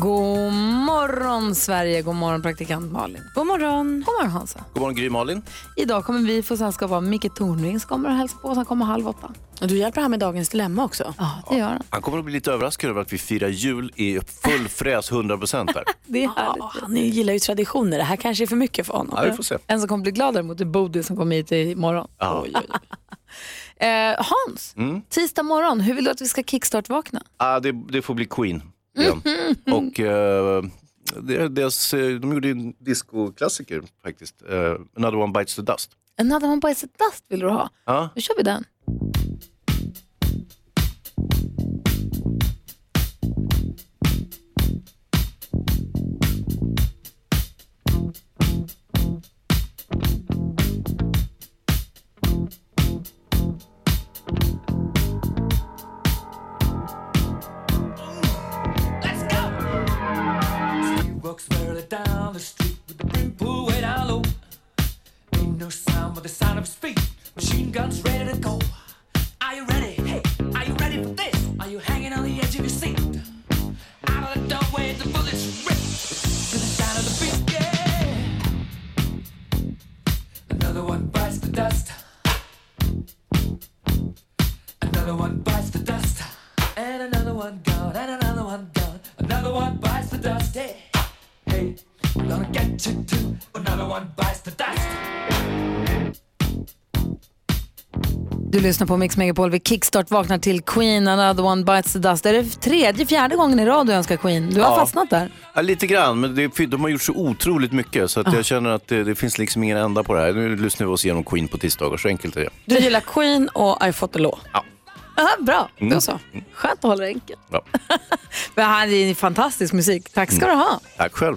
God morgon Sverige, god morgon praktikant Malin. God morgon. God morgon Hansa. God morgon Gry Malin. Idag kommer vi få sällskap av Micke Tornving som kommer och hälsa på. Han kommer halv åtta. Och du hjälper han med dagens dilemma också? Ja, det gör han. Han kommer att bli lite överraskad över att vi firar jul i full fräs 100% där. Det är härligt. Ja, han gillar ju traditioner. Det här kanske är för mycket för honom. Ja, vi får se. En som kommer bli glad däremot är Bodil som kommer hit imorgon. Ja. Oj, oj, oj. Eh, Hans, tisdag morgon, hur vill du att vi ska kickstart-vakna? Ah, det, det får bli Queen. Igen. Och eh, det, deras, eh, de gjorde ju en discoklassiker faktiskt. Eh, Another one bites the dust. Another one bites the dust vill du ha? Ja. Då kör vi den. Du lyssnar på Mix Megapol. Vi kickstart vaknar till Queen, Another One Bites the Dust. Det är det tredje, fjärde gången i rad du önskar Queen. Du har Ja. fastnat där. Ja, lite grann, men det, de har gjort så otroligt mycket så att jag känner att det, det finns liksom ingen ända på det här. Nu lyssnar vi oss igenom Queen på tisdagar, så enkelt är det. Du gillar Queen och I fought the law. Ja. Aha, bra, Mm. då så. Skönt att hålla det enkelt. Ja. Det här är fantastisk musik. Tack ska du ha. Tack själv.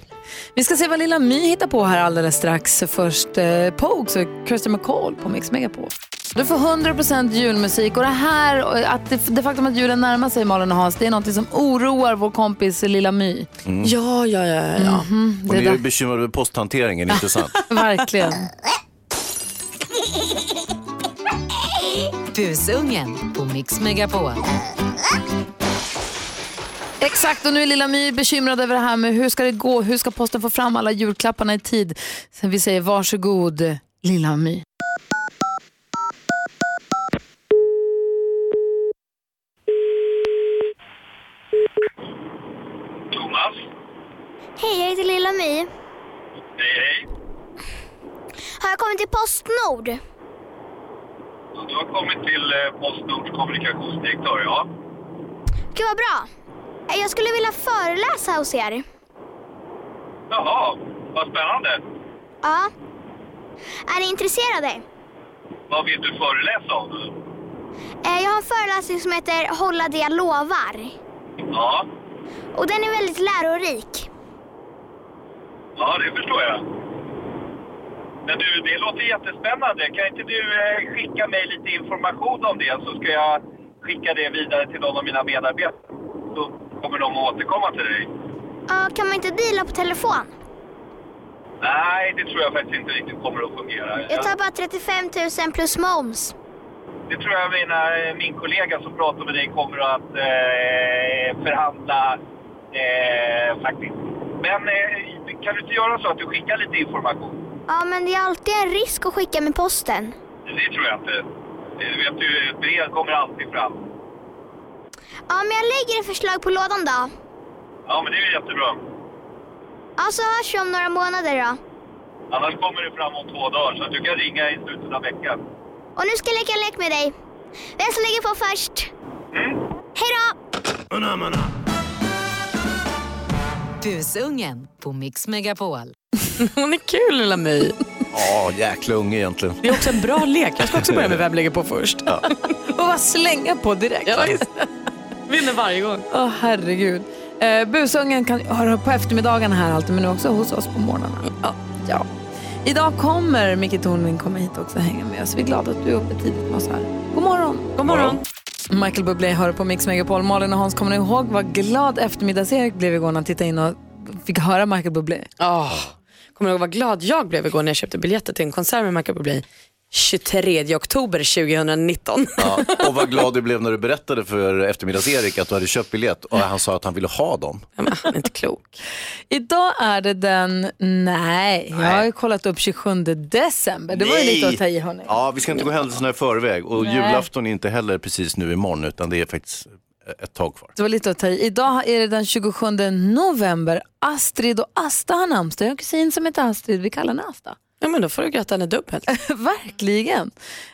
Vi ska se vad lilla My hittar på här alldeles strax. Först eh, Pogues och Kirsty McCall på Mix Megapol. Du får 100% julmusik och det här, och att det, det faktum att julen närmar sig Malin och Hans, det är något som oroar vår kompis lilla My. Ja, ja, ja. ja. Mm, Och det ni är där, bekymrade över posthanteringen, inte sant? verkligen. Busungen på Mix Megapol. Exakt, och nu är lilla My bekymrad över det här med hur ska det gå, hur ska posten få fram alla julklapparna i tid. Sen vi säger varsågod lilla My. Hej, jag heter Lilla My. Hej, hej. Har jag kommit till Postnord? Du har kommit till eh, Postnords kommunikationsdirektör, ja. Gud vad bra. Eh, Jag skulle vilja föreläsa hos er. Jaha, vad spännande. Ja. Är ni intresserade? Vad vill du föreläsa om? Eh, Jag har en föreläsning som heter Hålla det jag lovar. Ja, Och den är väldigt lärorik. Ja det förstår jag. Men du, det låter jättespännande. Kan inte du eh, skicka mig lite information om det så ska jag skicka det vidare till någon av mina medarbetare. Så kommer de att återkomma till dig. Ja, kan man inte deala på telefon? Nej, det tror jag faktiskt inte riktigt kommer att fungera. Jag tar bara 35 000 plus moms. Det tror jag mina, min kollega som pratar med dig kommer att eh, förhandla eh, faktiskt. Men eh, kan du inte göra så att du skickar lite information? Ja, men det är alltid en risk att skicka med posten. Det tror jag inte. Du vet ju, ett brev kommer alltid fram. Ja, men jag lägger ett förslag på lådan då. Ja, men det är ju jättebra. Ja, så hörs vi om några månader då. Annars kommer det fram om två dagar så att du kan ringa i slutet av veckan. Och nu ska jag leka en lek med dig. Vem som lägger på först? Hej då! Busungen på Mix Megapol. Hon är kul lilla My. Ja, jäkla unge egentligen. Det är också en bra lek. Jag ska också börja med Vem lägger på först? Och bara slänga på direkt. Ja. Vinner varje gång. Åh herregud. Eh, busungen kan höra på eftermiddagarna här alltid men nu också hos oss på morgnarna. Ja. ja. Idag kommer Micke Tornving komma hit också och hänga med oss. Vi är glada att du är uppe tidigt med oss här. God morgon! God morgon. Michael Bublé hör på Mix Megapol. Malin och Hans, kommer ni ihåg vad glad eftermiddags-Erik blev igår när han tittade in och fick höra Michael Bublé? Oh, kommer du ihåg vad glad jag blev igår när jag köpte biljetter till en konsert med Michael Bublé 23 oktober 2019. Ja, och vad glad du blev när du berättade för eftermiddags-Erik att du hade köpt biljett och han sa att han ville ha dem. Ja, han är inte klok. Idag är det den, nej, jag har ju kollat upp 27 december. Det var ju lite att ta i hörni. Ja, vi ska inte gå händelserna i förväg och Nej. julafton är inte heller precis nu imorgon utan det är faktiskt ett tag kvar. Det var lite att ta i. Idag är det den 27 november. Astrid och Asta har namnsdag. Jag har en kusin som heter Astrid, vi kallar henne Asta. Ja, men då får du gratta henne dubbelt. Verkligen.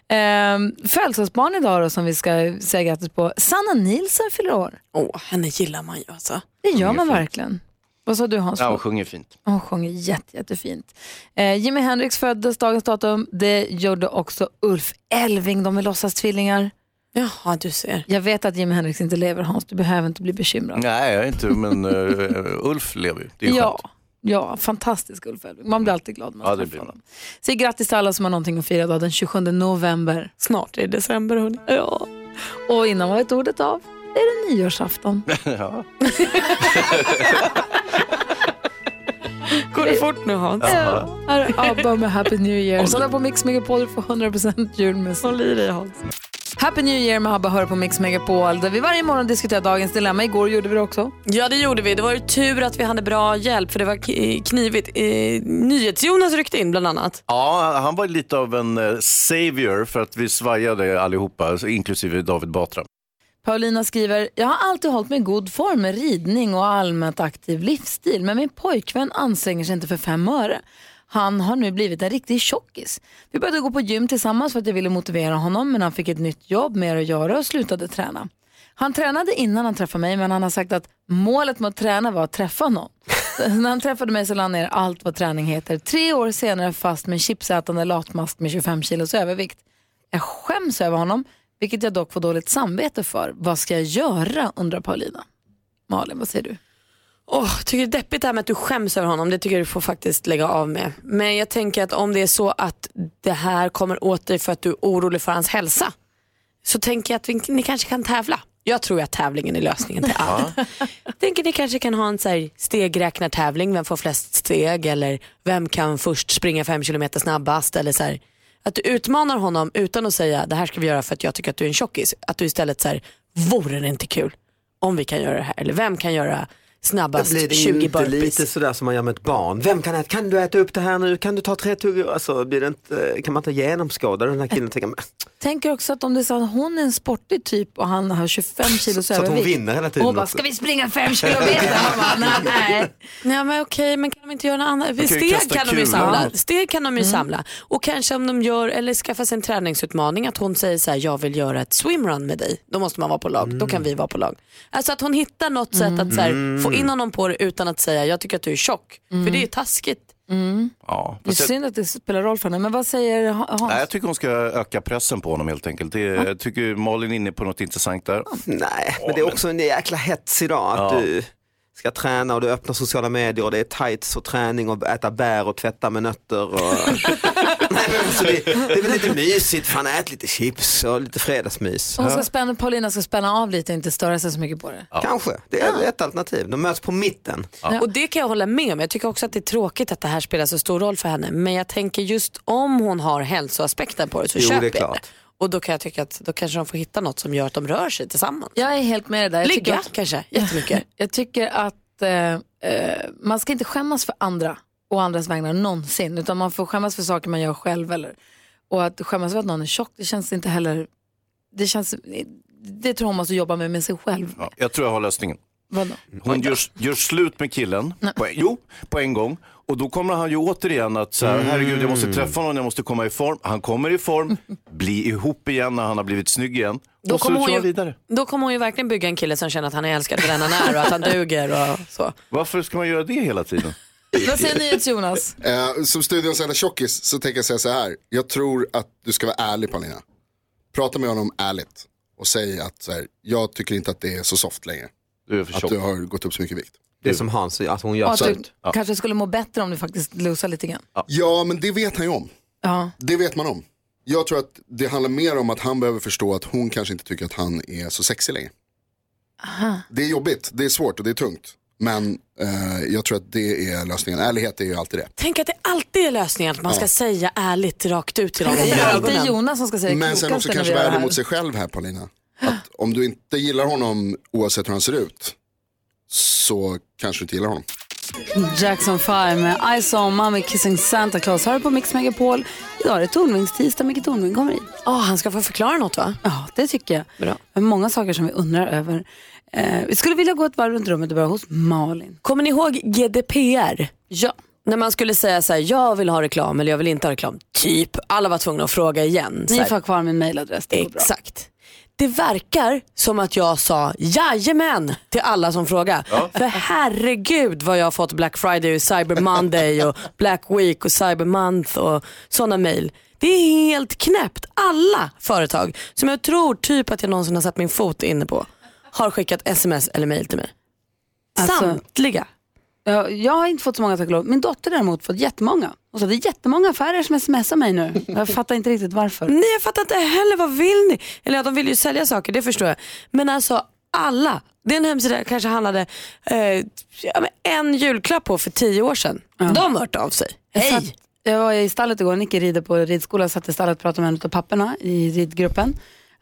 Ehm, födelsedagsbarn idag då, som vi ska säga grattis på. Sanna Nilsson fyller år. Åh, henne gillar man ju alltså. Det gör Sjunger man fint. verkligen. Vad sa du Hans? Ja, hon sjunger fint. Hon sjunger jätte, jättefint. Eh, Jimi Hendrix föddes dagens datum. Det gjorde också Ulf Elving. De är låtsastvillingar. Jaha, du ser. Jag vet att Jimi Hendrix inte lever Hans. Du behöver inte bli bekymrad. Nej, jag är inte, men uh, Ulf lever ju. Det är ju ja, skönt. Ja, fantastisk Ulf Elving. Man blir alltid glad när man Ja, det träffar man. honom. Säg grattis till alla som har någonting att fira idag den 27 november. Snart är det december hörni. Ja. Och innan var ett ordet av är det nyårsafton. ja. Går det fort nu Hans? Ja. Här är ABBA med Happy New Year. Så där på Mix Megapol för 100% julmusik. Håll i dig Hans. Happy New Year med ABBA hör på Mix Megapol där vi varje morgon diskuterar dagens dilemma. Igår gjorde vi det också. Ja det gjorde vi. Det var ju tur att vi hade bra hjälp för det var k- knivigt. Eh, NyhetsJonas ryckte in bland annat. ja, han var lite av en eh, savior för att vi svajade allihopa, inklusive David Batra. Paulina skriver, jag har alltid hållit mig i god form med ridning och allmänt aktiv livsstil men min pojkvän anstränger sig inte för fem öre. Han har nu blivit en riktig tjockis. Vi började gå på gym tillsammans för att jag ville motivera honom men han fick ett nytt jobb, mer att göra och slutade träna. Han tränade innan han träffade mig men han har sagt att målet med att träna var att träffa någon. När han träffade mig så la han ner allt vad träning heter. Tre år senare fast med chipsätande latmask med 25 kilos övervikt. Jag skäms över honom, vilket jag dock får dåligt samvete för. Vad ska jag göra, undrar Paulina. Malin, vad säger du? Oh, jag tycker det är deppigt det här med att du skäms över honom. Det tycker jag du får faktiskt lägga av med. Men jag tänker att om det är så att det här kommer åt dig för att du är orolig för hans hälsa. Så tänker jag att vi, ni kanske kan tävla. Jag tror att tävlingen är lösningen till allt. Jag tänker ni kanske kan ha en så här stegräknartävling. Vem får flest steg? Eller vem kan först springa fem kilometer snabbast? Eller så här, att du utmanar honom utan att säga det här ska vi göra för att jag tycker att du är en tjockis. Att du istället säger vore det inte kul om vi kan göra det här? Eller vem kan göra Snabbast blir det 20 inte burpees? lite sådär som man gör med ett barn. Vem kan äta? Kan du äta upp det här nu? Kan du ta tre tuggor? Alltså, blir det inte, kan man inte genomskåda den här killen tänka, men, Tänker också att om det är så att hon är en sportig typ och han har 25 kilos så att hon övervikt. vinner hela Och tiden hon bara, också. ska vi springa fem kilometer? Han bara, nej. Nej men okej, men kan de inte göra något annat? ju Steg kan de ju samla. Steg kan de ju samla. Och kanske om de gör, eller skaffar sig en träningsutmaning, att hon säger så här, jag vill göra ett swimrun med dig. Då måste man vara på lag, då kan vi vara på lag. Alltså att hon hittar något sätt att så här, få in honom på det utan att säga, jag tycker att du är tjock. För det är taskigt. Ja, Det är jag, synd att det spelar roll för henne. Men vad säger Ha- Hans? nej, jag tycker hon ska öka pressen på honom helt enkelt. Det, jag tycker Malin är inne på något intressant där. Nej, men det är också en jäkla hets idag att Ja. du ska träna och du öppnar sociala medier och det är tights och träning och äta bär och tvätta med nötter. Och... Alltså det, det är väl lite mysigt, fan ät lite chips och lite fredagsmys. Hon ska spänna, Paulina ska spänna av lite och inte störa sig så mycket på det. Kanske, det är ett alternativ. De möts på mitten. Och det kan jag hålla med om. Jag tycker också att det är tråkigt att det här spelar så stor roll för henne. Men jag tänker just om hon har hälsoaspekten på det så Jo, det är köper jag klart. det. Och då kan jag tycka att då kanske de får hitta något som gör att de rör sig tillsammans. Jag är helt med dig där. Jag tycker Ligga att- kanske, jättemycket. Jag tycker att eh, eh, man ska inte skämmas för andra och andras vägnar någonsin. Utan man får skämmas för saker man gör själv. Eller, och att skämmas för att någon är tjock, det känns inte heller... Det, känns, det tror jag hon måste jobba med med sig själv. Ja, jag tror jag har lösningen. Vadå? Hon gör, gör slut med killen, på, en- jo, på en gång. Och då kommer han ju återigen att så här, herregud jag måste träffa honom, jag måste komma i form. Han kommer i form, blir ihop igen när han har blivit snygg igen. Då och så kommer, hon ju, vidare. då kommer hon ju verkligen bygga en kille som känner att han är älskad för den han är och att han duger och så. Varför ska man göra det hela tiden? Vad säger NyhetsJonas? Eh, som studions enda tjockis så tänker jag säga så här. Jag tror att du ska vara ärlig Paulina. Prata med honom ärligt. Och säg att så här, jag tycker inte att det är så soft längre. Du är för Att du har gått upp så mycket vikt. Det som Hans, att hon gör Och att du slut. kanske skulle må bättre om du faktiskt lusar lite grann. Ja, men det vet han ju om. Ja. Det vet man om. Jag tror att det handlar mer om att han behöver förstå att hon kanske inte tycker att han är så sexig längre. Aha. Det är jobbigt, det är svårt och det är tungt. Men eh, jag tror att det är lösningen. Ärlighet är ju alltid det. Tänk att det alltid är lösningen, att man ska Ja. säga ärligt rakt ut till honom. Det är alltid. Jonas som ska säga Men sen klokaste också när kanske vi vara gör det ärlig här. mot sig själv här Paulina. Att om du inte gillar honom oavsett hur han ser ut så kanske du inte gillar honom. Jackson 5 med I saw mommy kissing Santa Claus. Har du på Mix Megapol. Idag är det Tornvings-tisdag. Micke Tornving kommer hit. Oh, han ska få förklara något va? Ja, det tycker jag. Bra. Det är många saker som vi undrar över. Eh, vi skulle vilja gå ett varv runt rummet och börja hos Malin. Kommer ni ihåg GDPR? Ja. När man skulle säga så här, jag vill ha reklam eller jag vill inte ha reklam. Typ, alla var tvungna att fråga igen. Så Ni här, får ha kvar min mailadress. Det går bra. Exakt. Det verkar som att jag sa jajamän till alla som frågar. För herregud vad jag har fått Black Friday och Cyber Monday och Black Week och Cyber Month och sådana mail. Det är helt knäppt. Alla företag som jag tror typ att jag någonsin har satt min fot inne på har skickat sms eller mail till mig. Alltså- Samtliga. Ja, jag har inte fått så många tack och lov. Min dotter däremot fått jättemånga. Och så det är jättemånga affärer som smsar mig nu. Jag fattar inte riktigt varför. Nej jag fattar inte heller, vad vill ni? Eller ja, de vill ju sälja saker, det förstår jag. Men alltså alla, det är en hemsida jag kanske handlade eh, ja, en julklapp på för tio år sedan. De har hört av sig. Jag, Hej! satt, jag var i stallet igår, Nicke rider på ridskola, satt i stallet och pratade med en av papporna i ridgruppen.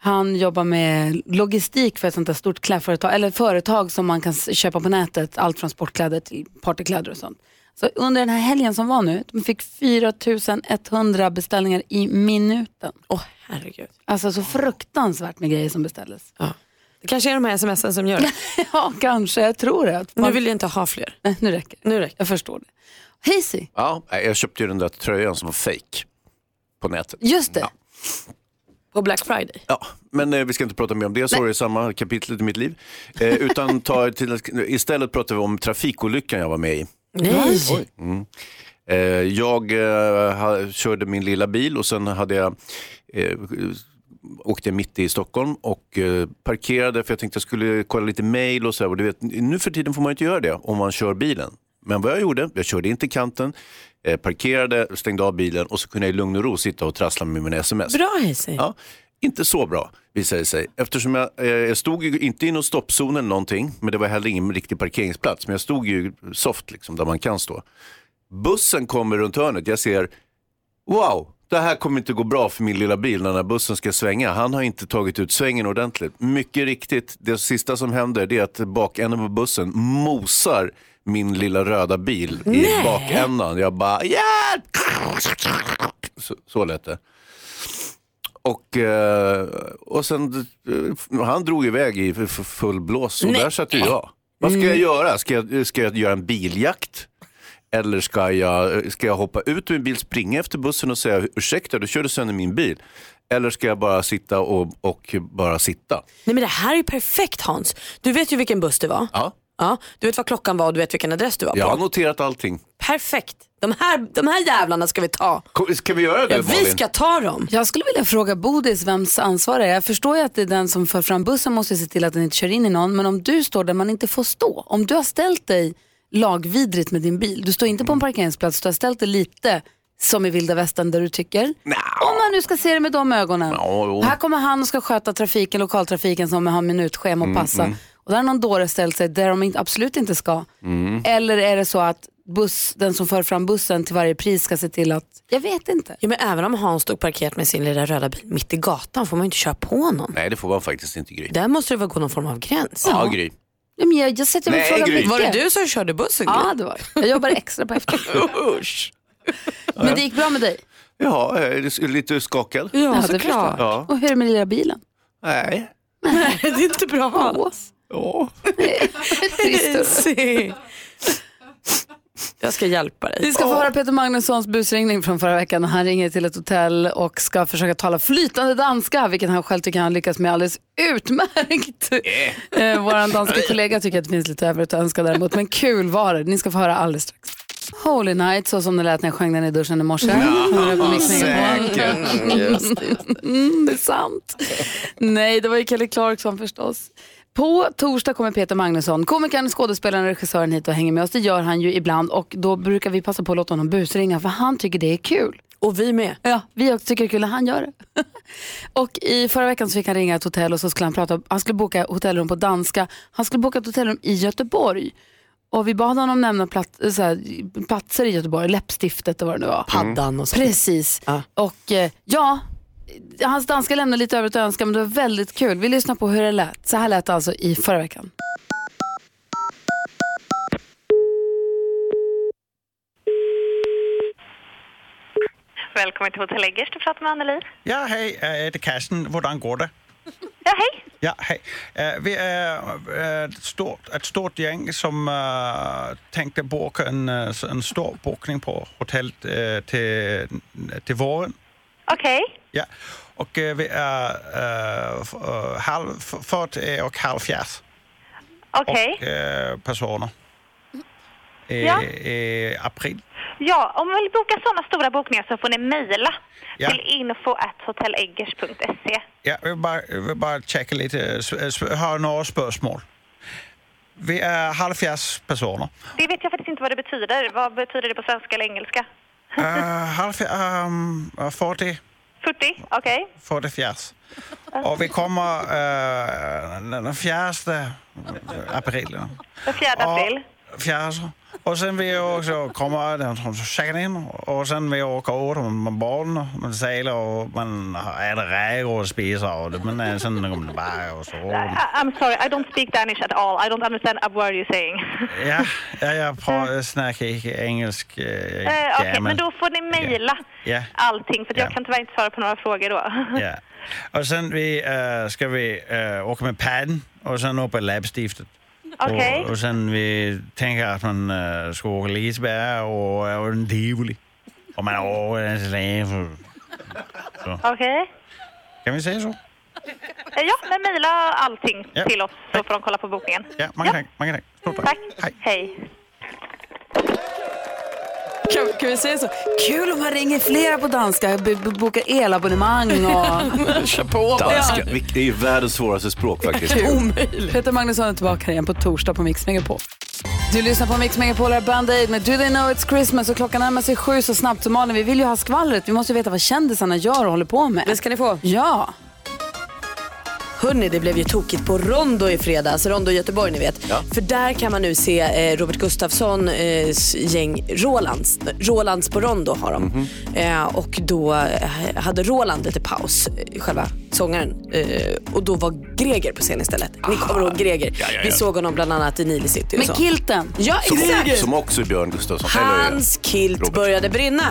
Han jobbar med logistik för ett sånt där stort klädföretag, eller företag som man kan köpa på nätet, allt från sportkläder till partykläder och sånt. Så under den här helgen som var nu, de fick 4100 beställningar i minuten. Åh herregud. Alltså så fruktansvärt med grejer som beställdes. Det kanske är de här smsen som gör det. ja, kanske, jag tror det. Nu vill jag inte ha fler. Nej, nu räcker det. Nu räcker. Jag förstår det. Hazy, Ja, nej, jag köpte ju den där tröjan som var fake på nätet. just det. På Black Friday. Ja, men eh, vi ska inte prata mer om det, så är det samma kapitel i mitt liv. Eh, utan ta till, istället pratar vi om trafikolyckan jag var med i. Nej. Mm. Eh, jag eh, ha, körde min lilla bil och sen hade jag eh, åkte jag mitt i Stockholm och eh, parkerade för jag tänkte jag skulle kolla lite mail och så här. Och du vet, nu för tiden får man inte göra det om man kör bilen. Men vad jag gjorde, jag körde in till kanten, eh, parkerade, stängde av bilen och så kunde jag i lugn och ro sitta och trassla med mina sms. Bra Hayes. Ja, inte så bra visade det sig. Eftersom jag, eh, jag stod ju inte i någon stoppzon eller någonting, men det var heller ingen riktig parkeringsplats. Men jag stod ju soft liksom, där man kan stå. Bussen kommer runt hörnet, jag ser, wow, det här kommer inte gå bra för min lilla bil när den här bussen ska svänga. Han har inte tagit ut svängen ordentligt. Mycket riktigt, det sista som händer är att bakänden på bussen mosar min lilla röda bil i Nej. bakändan. Jag bara, hjälp! Så, så lät det. Och, eh, och sen, eh, han drog iväg i full blås och Nej. där satt ju jag. Vad ska jag göra? Ska jag, ska jag göra en biljakt? Eller ska jag, ska jag hoppa ut ur min bil, springa efter bussen och säga ursäkta, du körde sönder min bil? Eller ska jag bara sitta och, och bara sitta? Nej men det här är ju perfekt Hans. Du vet ju vilken buss det var. Ja, Ja, du vet vad klockan var och du vet vilken adress du var jag har på. noterat allting. Perfekt. De här, de här jävlarna ska vi ta. Ska vi göra det Ja, vi Malin? ska ta dem. Jag skulle vilja fråga Bodis vems ansvar det är. Jag förstår ju att det är den som för fram bussen måste se till att den inte kör in i någon. Men om du står där man inte får stå. Om du har ställt dig lagvidrigt med din bil. Du står inte på en parkeringsplats. Du har ställt dig lite som i vilda västern där du tycker. Om man nu ska se det med de ögonen. Jo. Här kommer han och ska sköta trafiken, lokaltrafiken som har minutschema och passa. Och där har någon dåre ställt sig där de inte- absolut inte ska. Eller är det så att buss, den som för fram bussen till varje pris ska se till att, jag vet inte. Ja, men även om Hans stod parkerat med sin lilla röda bil mitt i gatan får man ju inte köra på någon. Nej, det får man faktiskt inte Gry. Där måste det väl gå någon form av gräns. Ja, Gry. Ja, men jag, jag sätter mig Nej, frågan Gry. mycket. Var det du som körde bussen? Ja, det var. Jag jobbar extra på eftermiddagen. Usch. Men det gick bra med dig? Ja, är lite skakad. Ja, det såklart. Ja. Och hur är det med lilla bilen? Nej. det är inte bra. Åh, Ja. trist. Jag ska hjälpa dig. Vi ska få höra Peter Magnussons busringning från förra veckan. Han ringer till ett hotell och ska försöka tala flytande danska, vilket han själv tycker han lyckas med alldeles utmärkt. Eh, Vår danska kollega tycker att det finns lite övrigt att önska däremot, men kul var det. Ni ska få höra alldeles strax. Holy Night, så som det lät när jag sjöng den i duschen i morse. Mix Megapol. Mm, det är sant. Nej, det var ju Kelly Clarkson förstås. På torsdag kommer Peter Magnusson, komikern, skådespelaren och regissören hit och hänger med oss. Det gör han ju ibland och då brukar vi passa på att låta honom busringa för han tycker det är kul. Och vi med. Ja, vi också tycker det är kul när han gör det. och i förra veckan så fick han ringa ett hotell och så skulle han prata, han skulle boka hotellrum på danska. Han skulle boka ett hotellrum i Göteborg. Och vi bad honom nämna plats, så här, platser i Göteborg, läppstiftet och vad det nu var. Paddan och så. Precis. Och eh, ja, hans danska lämnade lite övrigt att önska men det var väldigt kul. Vi lyssnar på hur det lät. Så här lät det alltså i förra veckan. Välkommen till Hotell Eggers, du pratar med Anneli. Ja, hej, det er Carsten. Hvordan går det? Ja, hej. Ja, hej. Øh, Vi er øh, et stort, et stort gäng som tänkte boka en, en stor bokning på hotellet øh, til, til våren. Okej. Ja, och øh, vi är øh, halv, f- 40 och halvfjerds Okej. och, øh, personer. I, Ja. I april. Ja, om man vill boka sådana stora bokningar så får ni mejla Ja. till info.hotelleggers.se. Ja, jag vill bara, jag vill bara checka lite, jag har några spörsmål. Vi är halvfjerds personer. Det vet jag faktiskt inte vad det betyder. Vad betyder det på svenska eller engelska? Uh, halvfjerds, um, 40, 40? Okej. 40 Och vi kommer uh, den fjärde april. Den 4 april. Fjärde. Och sen vill jag också komma den som checkar in och sen vill jag åka ut med barnen. Man seglar och man äter räkor och spiser och det, men eh, sen kommer det bara och så. I- I'm sorry, I don't speak Danish at all. I don't understand a word you're saying. Ja, ja jag pra- snackar inte engelsk. Uh, Eh, Okej, men då får ni mejla Ja. allting för att jag Ja. kan tyvärr inte svara på några frågor då. Ja. Och sen vi, uh, ska vi uh, åka med padden och sen upp på läppstiftet. Okej. Och, och sen vi tänker att man uh, ska åka Liseberg och, och en tivoli. Och man åker en så. Okej. Kan vi säga så? Eh, Ja, men mejla allting Ja. till oss så får de kolla på bokningen. Ja, många tack. Många tack. Stort tack. Tack. Hej. Kan, kan vi säga så? Kul om han ringer flera på danska, b- b- bokar elabonnemang och kör på. Danska, det är ju världens svåraste språk faktiskt. Omöjligt. Peter Magnusson är tillbaka igen på torsdag på Mix Megapol. Du lyssnar på Mix Megapol, här Band Aid med Do They Know It's Christmas och klockan närmar sig sju så snabbt som Malin. Vi vill ju ha skvallret, vi måste ju veta vad kändisarna gör och håller på med. Det ska ni få. Ja. Hörni, det blev ju tokigt på Rondo i fredags. Rondo i Göteborg ni vet. Ja. För där kan man nu se eh, Robert Gustafssons eh, gäng Rolands. Rolands på Rondo har de. Mhm. Eh, och då eh, hade Roland lite paus, eh, själva sångaren. Eh, och då var Greger på scen istället. Ni kommer ihåg Greger. Ja, ja, ja. Vi såg honom bland annat i Nile City. Med kilten. Ja, Som, exakt. som också är Björn Gustafsson. Hans kilt började brinna.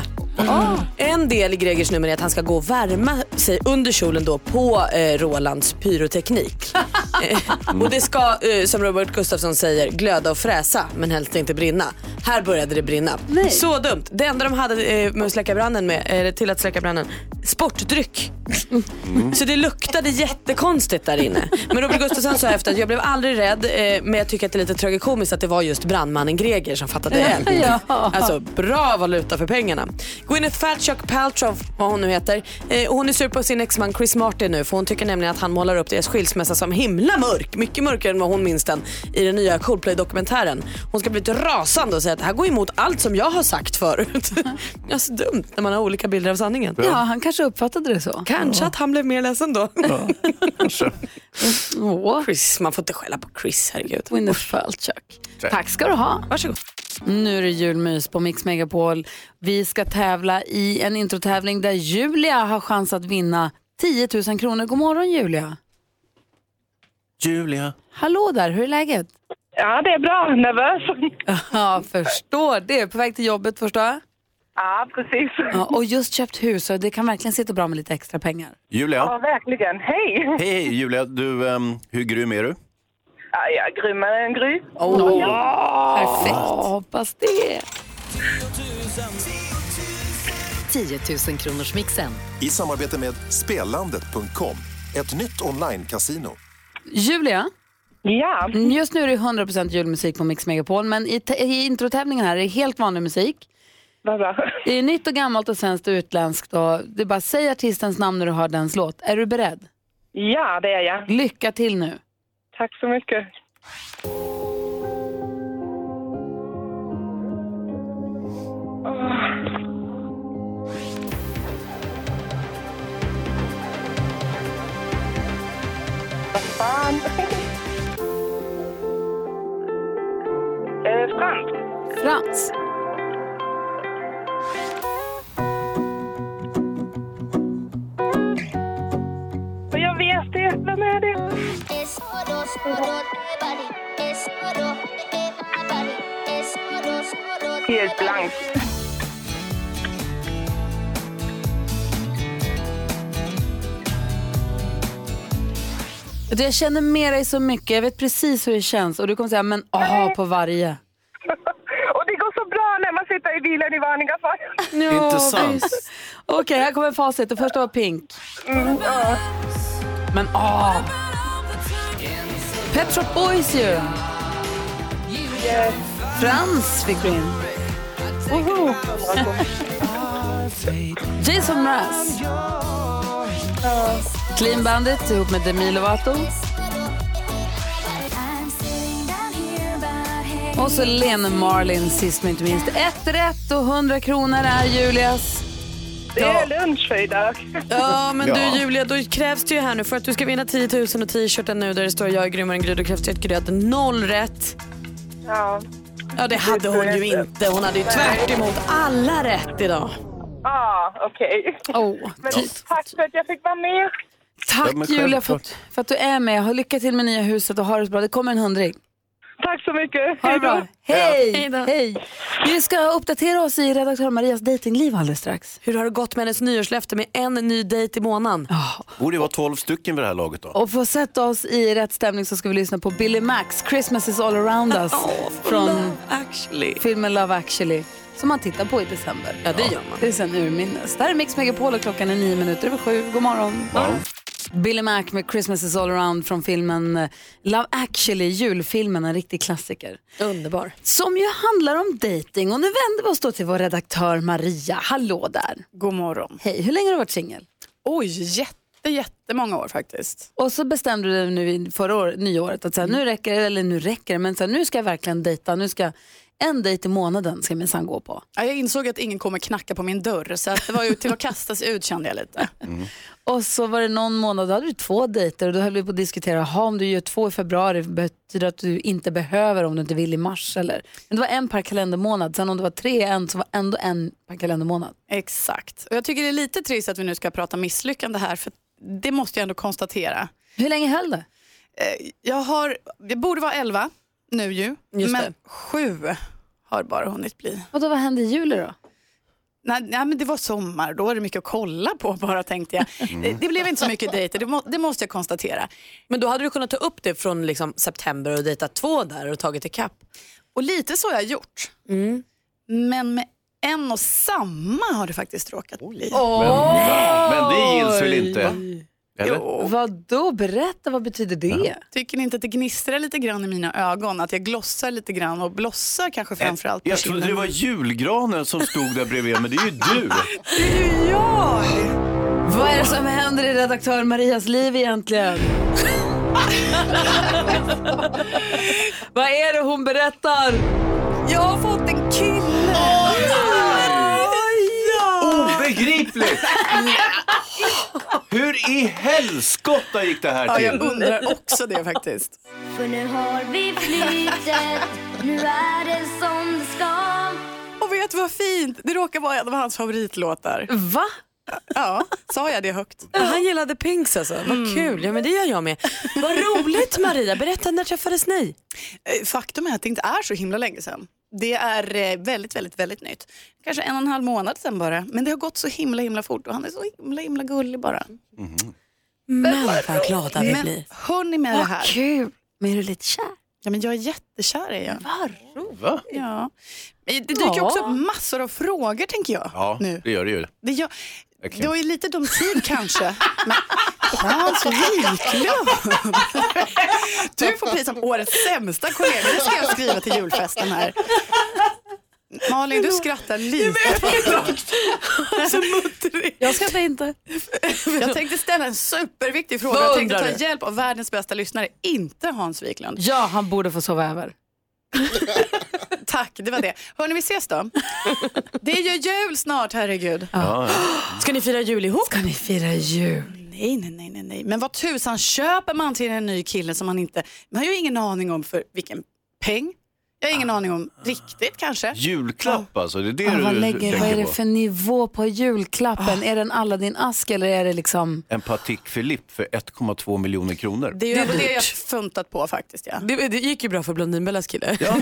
En del i Gregers nummer är att han ska gå och värma sig under kjolen då på eh, Rolands pyroteknik. eh, och det ska, eh, som Robert Gustafsson säger, glöda och fräsa men helst inte brinna. Här började det brinna. Så dumt. Det enda de hade eh, med att släcka branden med, eh, till att släcka branden, sportdryck. Så det luktade jättekonstigt där inne. Men Robert Gustafsson sa efter att jag blev aldrig rädd eh, men jag tycker att det är lite tragikomiskt att det var just brandmannen Greger som fattade eld. Ja. Alltså bra valuta för pengarna. Gwyneth Falchuk Paltrow, vad hon nu heter, eh, hon är sur på sin exman Chris Martin nu för hon tycker nämligen att han målar upp deras skilsmässa som himla mörk. Mycket mörkare än vad hon minns den i den nya Coldplay-dokumentären. Hon ska bli lite rasande och säga att det här går emot allt som jag har sagt förut. alltså dumt när man har olika bilder av sanningen. Ja, han kanske uppfattade det så. Kanske att han blev mer ledsen då. Åh. Chris, man får inte skälla på Chris, herregud. Gwyneth Falchuk. Tack ska du ha. Varsågod. Nu är det julmys på Mix Megapol. Vi ska tävla i en introtävling där Julia har chans att vinna 10 000 kronor. God morgon Julia. Julia. Hallå där, hur är läget? Ja, det är bra. Nervös. Ja, förstår det. På väg till jobbet förstår jag. Ja, precis. Ja, och just köpt hus och det kan verkligen sitta bra med lite extra pengar. Julia. Ja, verkligen. Hej! Hej, hej Julia. Du, ehm, hur grym är du? Ja, jag är grymmare än Gry. Perfekt. hoppas det. 10 000 kronors mixen. I samarbete med Spellandet.com, ett nytt online-casino. Julia? Ja? Just nu är det 100% julmusik på Mix Megapol, men i, t- i introtävlingen här är det helt vanlig musik. Bra. Det är nytt och gammalt och svenskt och utländskt. Och det är bara säg artistens namn när du hör dens låt. Är du beredd? Ja, det är jag. Lycka till nu. Tack så mycket. Vad fan? Eh, Frans. Frans. Och jag vet det. Vem är det? Helt blank. Du, Jag känner med dig så mycket, jag vet precis hur det känns och du kommer säga men aha på varje. Och det går så bra när man sitter i bilen i vanliga fall. Ja, Intressant. Okej, här kommer facit. Det första var Pink. Mm, ja. Men ah! Pet Shop Boys ju. Frans fick du in. Woho. Jason Mraz. Clean Bandit ihop med Demi Lovato. Och så Lene Marlin sist men inte minst. Ett rätt och 100 kronor är Julias. Det är lunch för idag. Ja, men Ja. du Julia, då krävs det ju här nu för att du ska vinna 10 000 och t-shirten nu där det står jag är grymmare än Gry, då krävs det att Gry hade noll rätt. Ja. Ja, det hade hon ju inte. Hon hade ju tvärt emot alla rätt idag. Ah, okej. Oh, Men tack för att jag fick vara med. Tack Ja, men Julia för självklart. att, för att du är med. Ha lycka till med nya huset och ha det så bra. Det kommer en hundring. Tack så mycket. Ha det bra. Hej! Hej. Hej! Vi ska uppdatera oss i redaktör Marias datingliv alldeles strax. Hur har det gått med hennes nyårslöfte med en ny dejt i månaden? Borde det vara 12 stycken vid det här laget då? Och för att sätta oss i rätt stämning så ska vi lyssna på Billy Max, Christmas is all around us. från Actually. filmen Love actually. Som man tittar på i december. Ja, det gör man. Det är sen urminnes. Det här är Mix Megapol och klockan är nio minuter över sju. God morgon. Billy Mac med Christmas is all around från filmen eh, Love actually, julfilmen, en riktig klassiker. Underbar. Som ju handlar om dating och nu vänder vi oss då till vår redaktör Maria. Hallå där. God morgon. Hej, hur länge har du varit singel? Oj, jätte, jättemånga år faktiskt. Och så bestämde du dig nu förra år, nyåret att så här, nu räcker det, eller nu räcker det, men så här, nu ska jag verkligen dejta. Nu ska en dejt i månaden ska jag minsann gå på. Ja, jag insåg att ingen kommer knacka på min dörr så att det var ju till att kasta sig ut kände jag lite. Och så var det någon månad, då hade du två dejter och då höll vi på att diskutera, ha om du gör två i februari betyder det att du inte behöver om du inte vill i mars eller? Men det var en per kalendermånad, sen om det var tre en så var ändå en per kalendermånad. Exakt. Och jag tycker det är lite trist att vi nu ska prata misslyckande här för det måste jag ändå konstatera. Hur länge höll det? Eh, Jag har, det borde vara elva nu ju, Just men det. sju har bara hunnit bli. Och då vad hände i juli då? Nej, nej, men det var sommar, då var det mycket att kolla på bara tänkte jag. Det, det blev inte så mycket dejter, det, må, det måste jag konstatera. Men då hade du kunnat ta upp det från liksom september och dejta två där och tagit ikapp. Och lite så har jag gjort. Men med en och samma har det faktiskt råkat bli. Men, men det gills väl inte? Eller? Jo. Vad då? Berätta, vad betyder det? Tycker ni inte att det gnistrar lite grann i mina ögon? Att jag glossar lite grann och blossar kanske framförallt på Jag trodde det var julgranen som stod där bredvid, men det är ju du. Det är ju jag! Vad är det som händer i redaktör Marias liv egentligen? vad är det hon berättar? Jag har fått en kille! Obegripligt! Hur i helskotta gick det här Ja, jag till? undrar också det faktiskt. För nu har vi flytet, nu är det som det ska. Och vet du vad fint? Det råkar vara en av hans favoritlåtar. Va? Ja, sa jag det högt? Ja, han gillade Pinks alltså. Vad kul. Ja, men det gör jag med. Vad roligt Maria. Berätta, när träffades ni? Eh, Faktum är att det inte är så himla länge sedan. Det är eh, väldigt, väldigt, väldigt nytt. Kanske en och en halv månad sedan bara. Men det har gått så himla, himla fort och han är så himla, himla gullig bara. Men vad glada vi blir. hör ni med det här? kul. Men är du lite kär? Ja, men jag är jättekär är jag. Va? Ja. Det dyker Ja. också upp massor av frågor tänker jag. Ja, Nu. det gör det ju. Det, jag, Verkligen. det var ju lite dum tid kanske. Men Hans Wiklund. Du får pris som årets sämsta kollega. Det ska jag skriva till julfesten här. Malin, du skrattar lite. Jag skrattar inte. Jag tänkte ställa en superviktig fråga. Jag tänkte ta hjälp av världens bästa lyssnare, inte Hans Wiklund. Ja, han borde få sova över. Tack, det var det. Hörni, vi ses då. Det är ju jul snart, herregud. Ja. Ska ni fira jul ihop? Ska ni fira jul? Nej, nej, nej, nej, nej. Men vad tusan köper man till en ny kille som man inte... Man har ju ingen aning om för vilken peng. Jag har ingen aning om riktigt kanske. Julklapp alltså, det är det Ja, du vad, lägger, tänker vad är det på? för nivå på julklappen? Är det en Aladdin-ask eller är det liksom... En Patek Philippe för 1,2 miljoner kronor. Det är ju det jag funtat på faktiskt. Ja. Det, det gick ju bra för Blondinbellas kille.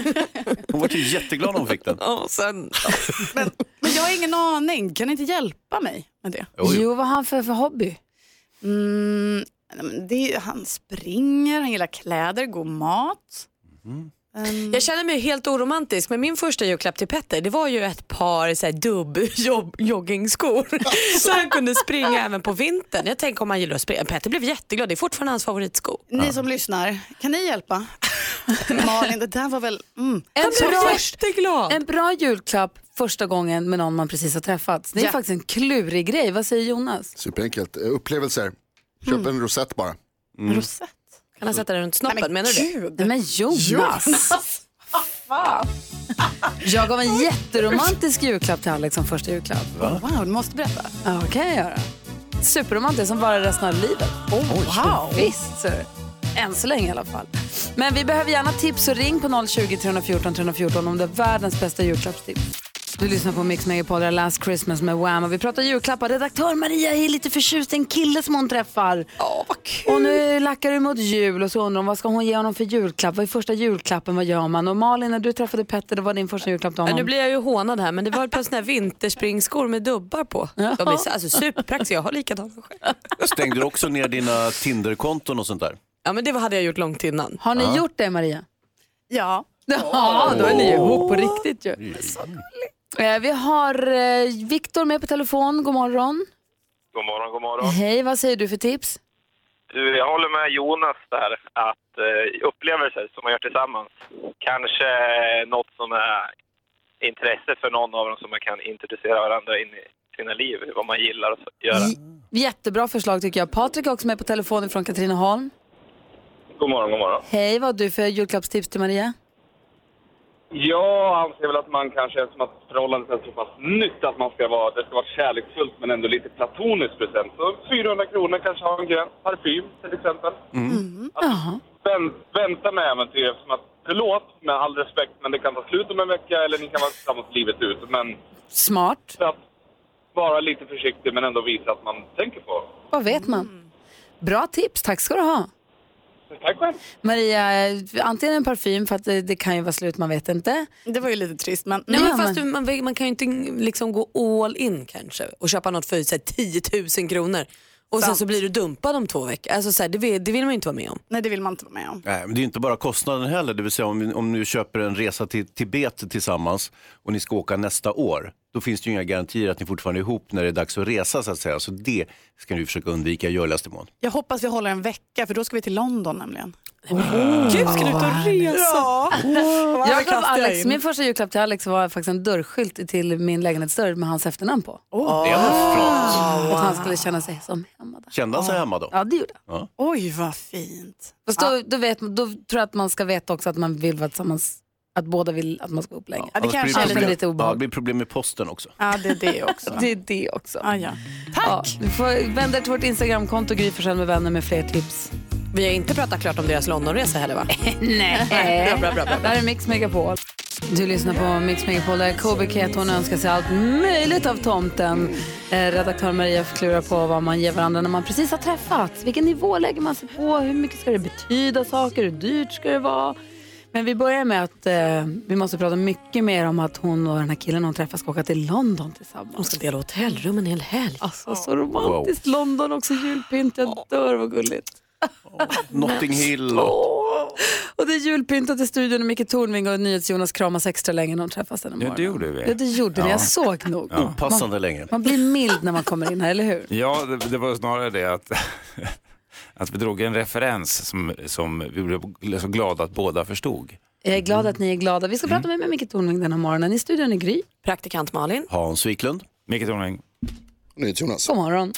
Hon var ju jätteglad när hon fick den. Ja, sen... Men jag har ingen aning. Kan ni inte hjälpa mig med det? Jo, jo. Jo, vad har han för, för hobby? Mm, det, han springer, han gillar kläder, god mat. Ehm, Jag känner mig helt oromantisk men min första julklapp till Petter det var ju ett par så här, dubb jobb, joggingskor. så han kunde springa även på vintern. Jag tänker om han gillar att springa. Petter blev jätteglad, det är fortfarande hans favoritsko. Ni som lyssnar, kan ni hjälpa? Malin, det där var väl... Mm. En bra, en bra julklapp första gången med någon man precis har träffat. Det är Ja. faktiskt en klurig grej. Vad säger Jonas? Superenkelt. Eh, Upplevelser. Köp Mm. en rosett bara. Rosett? Kan han sätta den runt snoppen? Nej, men Menar du det? Nej men Jonas! Jag gav en jätteromantisk julklapp till Alex som första julklapp. Wow, du måste berätta. Ja, vad kan jag göra? Superromantiskt som varar resten av livet. wow. Visst, så. Än så länge i alla fall. Men vi behöver gärna tips så ring på 020 314 314 om det är världens bästa julklappstips. Du lyssnar på Mix är Last Christmas med Wham och vi pratar julklappar. Redaktör Maria är lite förtjust i en kille som hon träffar. Åh, vad kul. Och nu lackar det mot jul och så undrar hon vad ska hon ge honom för julklapp? Vad är första julklappen? Vad gör man? Och Malin, när du träffade Petter, det var din första julklapp till Ja, honom. nu blir jag ju hånad här men det var ett par såna här vinterspringskor med dubbar på. De är så- alltså, superpraktiska, jag har likadana själv. Stängde du också ner dina Tinderkonton och sånt där? Ja men det hade jag gjort långt innan. Har ni gjort det Maria? Ja. Ja, då är ni ihop på riktigt ju. Eh, Vi har eh, Viktor med på telefon. God morgon. God morgon, god morgon. Hej, vad säger du för tips? Du, jag håller med Jonas där att eh, upplevelser som man gör tillsammans kanske något som är intresse för någon av dem som man kan introducera varandra in i sina liv, vad man gillar att göra. Jättebra förslag tycker jag. Patrik är också med på telefon från Katrineholm. God morgon, god morgon. Hej, vad har du för julklappstips till Maria? Jag anser väl att man kanske, som att förhållandet är så pass nytt, att man ska vara, det ska vara kärleksfullt men ändå lite platoniskt present. Så 400 kronor kanske har en gräns. Parfym till exempel. Jaha. Vänt, vänta med äventyr som att, förlåt med all respekt, men det kan ta slut om en vecka eller ni kan vara tillsammans livet ut. Men Smart. så att vara lite försiktig men ändå visa att man tänker på. Vad vet man? Bra tips, tack ska du ha. Tack själv. Maria, antingen en parfym för att det, det kan ju vara slut, man vet inte. Det var ju lite trist men... Nej, men Ja, fast men- du, man, man kan ju inte liksom gå all in kanske och köpa något för så här, 10 000 kronor och sen så blir du dumpad om två veckor. Alltså, så här, det, vill, det vill man ju inte vara med om. Nej, det vill man inte vara med om. Nej, men det är inte bara kostnaden heller. Det vill säga om, om du köper en resa till Tibet tillsammans och ni ska åka nästa år. Då finns det ju inga garantier att ni fortfarande är ihop när det är dags att resa så att säga. Så det ska ni försöka undvika i görligaste mån. Jag hoppas vi håller en vecka för då ska vi till London nämligen. Gud, ska du ut och resa? Ja. Jag gav Alex, in. min första julklapp till Alex var faktiskt en dörrskylt till min lägenhetsdörr med hans efternamn på. Det var flott. Att han skulle känna sig som hemma där. Kände han sig hemma då? Ja, det gjorde han. Ja. Oj, vad fint. Fast då, då, vet, då tror jag att man ska veta också att man vill vara tillsammans, att båda vill att man ska upp länge. Ja, det kanske blir är problem, lite ja, det blir problem med posten också. Ja, det är det också. Det är det också. Ah, ja. Ja, du får vända till vårt Instagramkonto Gry med vänner med fler tips. Vi har inte pratat klart om deras Londonresa heller va? Nej. Bra, bra, bra, bra. Det här är Mix Megapol. Du lyssnar på Mix Megapol där Ket, hon önskar sig allt möjligt av tomten. Eh, redaktör Maria klurar på vad man ger varandra när man precis har träffats. Vilken nivå lägger man sig på? Hur mycket ska det betyda saker? Hur dyrt ska det vara? Men vi börjar med att eh, vi måste prata mycket mer om att hon och den här killen hon träffar ska åka till London tillsammans. De ska dela hotellrum en hel helg. Alltså så romantiskt. London också julpynt. Jag dör vad gulligt. Notting Hill och... Och det är julpyntat i studion och Micke Tornving och NyhetsJonas kramas extra länge när de träffas den här Ja, det gjorde vi. Ja, det gjorde ni. Jag såg nog. Opassande man, länge. man blir mild när man kommer in här, eller hur? Ja, det, det var snarare det att, att vi drog en referens som, som vi blev så glada att båda förstod. Jag är glad att ni är glada. Vi ska prata med Micke Tornving den här morgonen. I studion är Gry. Praktikant Malin. Hans Wiklund. Micke Tornving. Jonas. God morgon.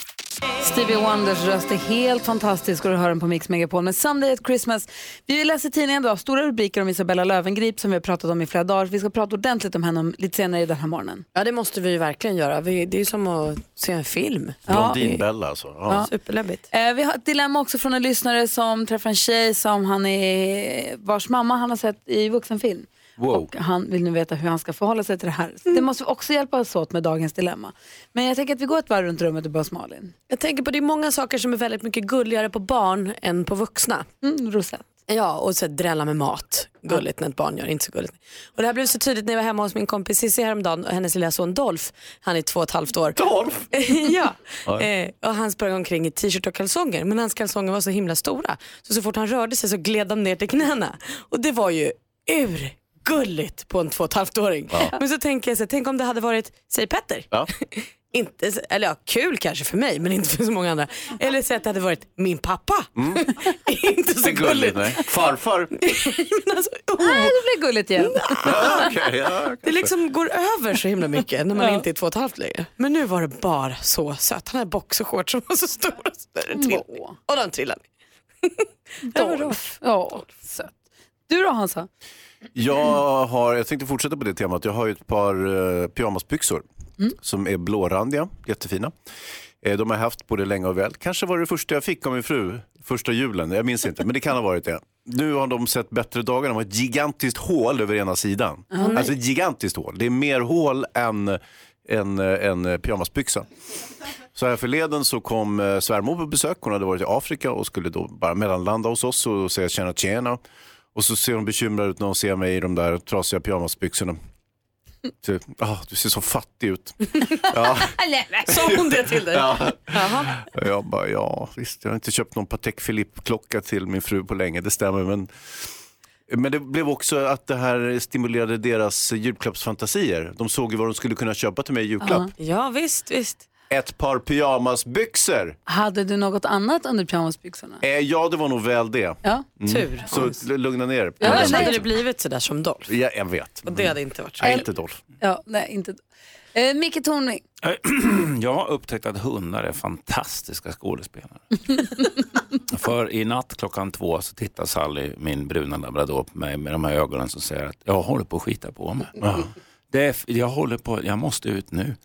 Stevie Wonders röst är helt fantastisk och du hör den på Mix Megapol. Men Sunday at Christmas, vi läser tidningen idag, stora rubriker om Isabella Löwengrip som vi har pratat om i flera dagar. Vi ska prata ordentligt om henne om- lite senare i den här morgonen. Ja det måste vi ju verkligen göra. Vi, det är ju som att se en film. Blondinbella alltså. Ja. Ja. Superläbbigt. Eh, vi har ett dilemma också från en lyssnare som träffar en tjej som han är, vars mamma han har sett i vuxenfilm. Wow. Och han vill nu veta hur han ska förhålla sig till det här. Det måste vi också hjälpa oss åt med dagens dilemma. Men jag tänker att vi går ett varv runt rummet och börjar hos Malin. Jag tänker på det är många saker som är väldigt mycket gulligare på barn än på vuxna. Mm, rosett. Ja, och så drälla med mat. Gulligt när ett barn gör, inte så gulligt. Och det här blev så tydligt när jag var hemma hos min kompis Cissi häromdagen och hennes lilla son Dolph. Han är två och ett halvt år. Dolph? ja. Oj. Eh, och han sprang omkring i t-shirt och kalsonger men hans kalsonger var så himla stora. Så så fort han rörde sig så gled de ner till knäna. Och det var ju urgulligt på en två och ett halvt-åring. Ja. Men så tänker jag så här, tänk om det hade varit, säg Petter. Ja. Inte, eller ja, kul kanske för mig men inte för så många andra. Eller så att det hade varit min pappa. inte så gulligt. gulligt. Nej. Farfar. Men alltså, oh. Nej, det blir gulligt igen. Ja, okej, ja, Det liksom går över så himla mycket när man Ja. inte är två och ett halvt längre. Men nu var det bara så sött. Han hade boxershorts som var så stora. Så där. Och de trillade ner. Dolph. Ja, sött. Du då Hansa? Jag, har, jag tänkte fortsätta på det temat. Jag har ju ett par uh, pyjamasbyxor Mm. som är blårandiga, jättefina. Eh, de har jag haft både länge och väl. Kanske var det första jag fick av min fru, första julen. Jag minns inte, men det kan ha varit det. Nu har de sett bättre dagar. De har ett gigantiskt hål över ena sidan. Nej. alltså ett gigantiskt hål. Det är mer hål än en, en pyjamasbyxa. Så här förleden så kom eh, svärmor på besök. Hon hade varit i Afrika och skulle då bara mellanlanda hos oss och säga tjena tjena. Och så ser hon bekymrad ut när hon ser mig i de där trasiga pyjamasbyxorna. Så, ah, du ser så fattig ut. Ja. Sa hon det till dig? Ja. Jag bara, ja visst, jag har inte köpt någon Patek Philippe-klocka till min fru på länge, det stämmer. Men, men det blev också att det här stimulerade deras julklappsfantasier. De såg ju vad de skulle kunna köpa till mig i julklapp. Ja visst, visst. Ett par pyjamasbyxor. Hade du något annat under pyjamasbyxorna? Eh, ja, det var nog väl det. Ja. Tur. Så lugna ner er. Ja, Annars hade det blivit sådär som Dolph. Ja, jag vet. Och det hade inte varit så. Nej, inte Dolph. Ja, nej, inte. Eh, Micke Tornving. Jag har upptäckt att hundar är fantastiska skådespelare. För i natt klockan två så tittar Sally, min bruna labrador, på mig med de här ögonen som säger att jag håller på att skita på mig. Det är, jag håller på, jag måste ut nu.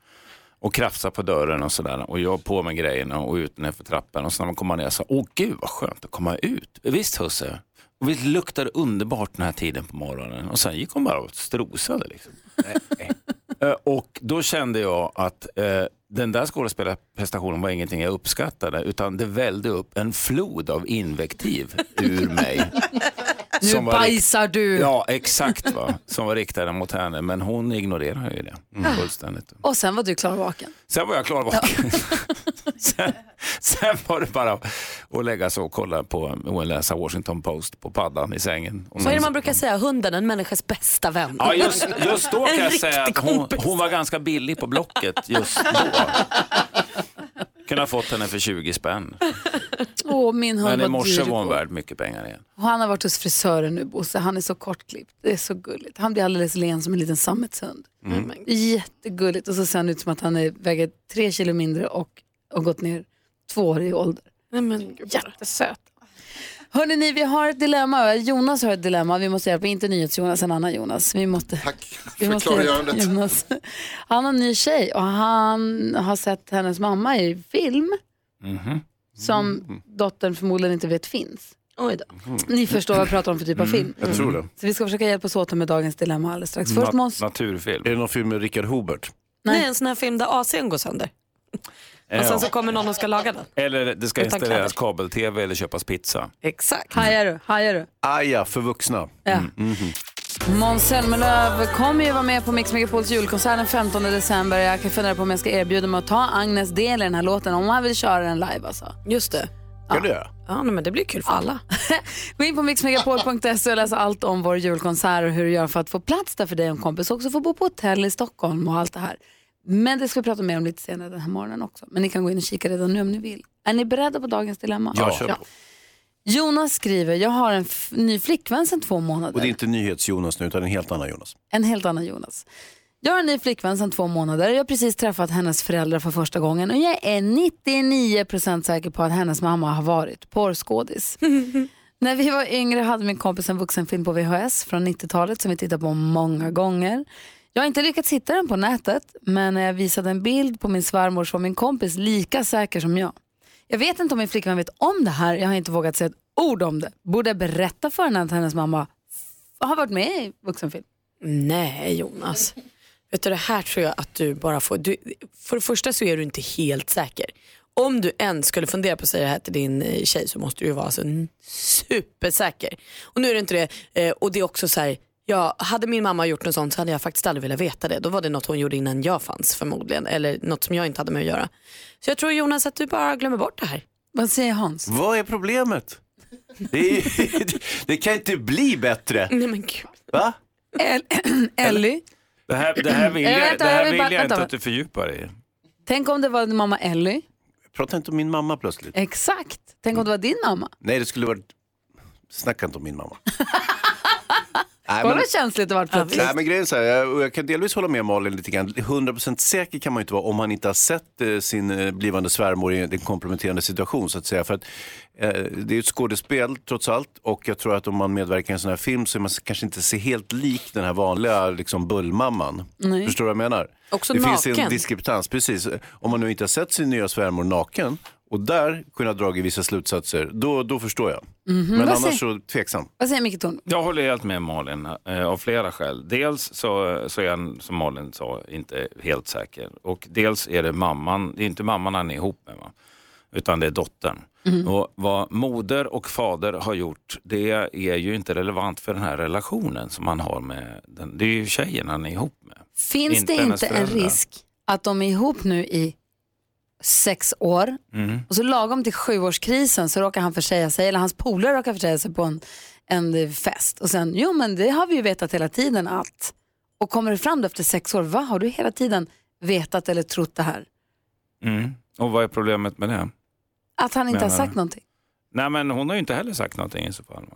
Och krafsar på dörren och sådär. Och jag på med grejerna och ut ner för trappan. Och så när man kommer ner så, åh gud vad skönt att komma ut. Visst husse? Och visst luktar det underbart den här tiden på morgonen. Och sen gick hon bara och strosade liksom. Eh, eh. Eh, och då kände jag att eh, den där skådespelarprestationen var ingenting jag uppskattade utan det vällde upp en flod av invektiv ur mig. Nu bajsar du. Ja, exakt. Va? Som var riktade mot henne, men hon ignorerar ju det Mm. fullständigt. Och sen var du klar och vaken. Sen var jag klarvaken. sen, sen var det bara att lägga sig och kolla på och läsa Washington Post på paddan i sängen. Vad är det man brukar säga? Hunden, en människas bästa vän. Ja, just, just då kan En jag säga att hon, hon var ganska billig på Blocket just då. Kunde ha fått henne för 20 spänn. Åh, min hund Men i var morse dyr var hon igår. värd mycket pengar igen. Och han har varit hos frisören nu, Bosse. Han är så kortklippt. Det är så gulligt. Han blir alldeles len som en liten sammetshund. Mm. Det är Jättegulligt. Och så ser han ut som att han är, väger tre kilo mindre och har gått ner två år i ålder. Jättesöt. Hörrni, ni, vi har ett dilemma. Jonas har ett dilemma. Vi måste hjälpa, inte NyhetsJonas, en annan Jonas. Vi måste, Tack vi för måste klargörandet. Jonas. Han har en ny tjej och han har sett hennes mamma i film Mhm. som dottern förmodligen inte vet finns. Oj då. Ni förstår vad jag pratar om för typ av film. Jag tror det. Så vi ska försöka hjälpas åt med dagens dilemma alldeles strax. Först måste... Naturfilm. Är det någon film med Richard Hobert? Nej. en sån här film där AC'n går sönder. Och sen så kommer någon och ska laga den. Eller det ska Utan installeras kabel-tv eller köpas pizza. Exakt. Hajar du? Hajar du? Aja, för vuxna. Ja. Mhm. Måns Zelmerlöw kommer ju vara med på Mix Megapols julkonsert den 15 december. Jag kan fundera på om jag ska erbjuda mig att ta Agnes del i den här låten om han vill köra den live alltså. Just det. Kan du göra? Ja, men det blir kul för alla. Gå in på mixmegapol.se och läs allt om vår julkonsert och hur du gör för att få plats där för dig och en kompis. Också få bo på hotell i Stockholm och allt det här. Men det ska vi prata mer om lite senare den här morgonen också. Men ni kan gå in och kika redan nu om ni vill. Är ni beredda på dagens dilemma? Ja, kör på. Jonas skriver, jag har en ny flickvän sedan två månader. Och det är inte nyhets-Jonas nu utan en helt annan Jonas. En helt annan Jonas. Jag har en ny flickvän sedan två månader. Jag har precis träffat hennes föräldrar för första gången och jag är 99% säker på att hennes mamma har varit porrskådis. När vi var yngre hade min kompis en vuxenfilm på VHS från 90-talet som vi tittade på många gånger. Jag har inte lyckats hitta den på nätet men när jag visade en bild på min svärmor så var min kompis lika säker som jag. Jag vet inte om min flickvän vet om det här. Jag har inte vågat säga ett ord om det. Borde jag berätta för henne att hennes mamma har varit med i vuxenfilm? Nej Jonas. Vet du det här tror jag att du bara får, du, för det första så är du inte helt säker. Om du ens skulle fundera på att säga det här till din eh, tjej så måste du ju vara alltså supersäker. Och nu är det inte det, eh, och det är också så här, ja, hade min mamma gjort något sånt så hade jag faktiskt aldrig velat veta det. Då var det något hon gjorde innan jag fanns förmodligen, eller något som jag inte hade med att göra. Så jag tror Jonas att du bara glömmer bort det här. Vad säger Hans? Vad är problemet? Det, är, det kan inte bli bättre. Nej men gud. Va? Ellie, Det här, det här vill jag, det här vill jag inte att du fördjupar dig i. tänk om det var din mamma Ellie. Prata inte om min mamma plötsligt. Exakt. Tänk om det var din mamma. Nej, det skulle varit... Snacka inte om min mamma. Nej, men- känsligt det vart plötsligt. Nej, men grejen så här, jag, jag kan delvis hålla med Malin lite grann. 100% säker kan man ju inte vara om man inte har sett eh, sin eh, blivande svärmor i en komplementerande situation så att säga. För att, eh, det är ett skådespel trots allt och jag tror att om man medverkar i en sån här film så är man kanske inte ser helt lik den här vanliga liksom, bullmamman. Nej. Förstår du vad jag menar? Också det finns en naken. diskrepans, precis. Om man nu inte har sett sin nya svärmor naken och där kunna dra vissa slutsatser, då, då förstår jag. Mhm, Men vad annars säger- så tveksam. Vad säger Micke Tornving? Jag håller helt med Malin eh, av flera skäl. Dels så, så är han, som Malin sa, inte helt säker. Och dels är det mamman, det är inte mamman han är ihop med, va? utan det är dottern. Mhm. Och vad moder och fader har gjort, det är ju inte relevant för den här relationen som han har med den. Det är ju tjejen han är ihop med. Finns Inte det inte en risk att de är ihop nu i sex år Mm. och så lagom till sjuårskrisen så råkar han försäga sig, eller hans polare råkar försäga sig på en, en fest. Och sen, jo men det har vi ju vetat hela tiden att. Och kommer det fram då efter sex år, vad har du hela tiden vetat eller trott det här? Mm. Och vad är problemet med det? Att han inte har Menar sagt du? någonting. Nej men hon har ju inte heller sagt någonting i så fall. Nej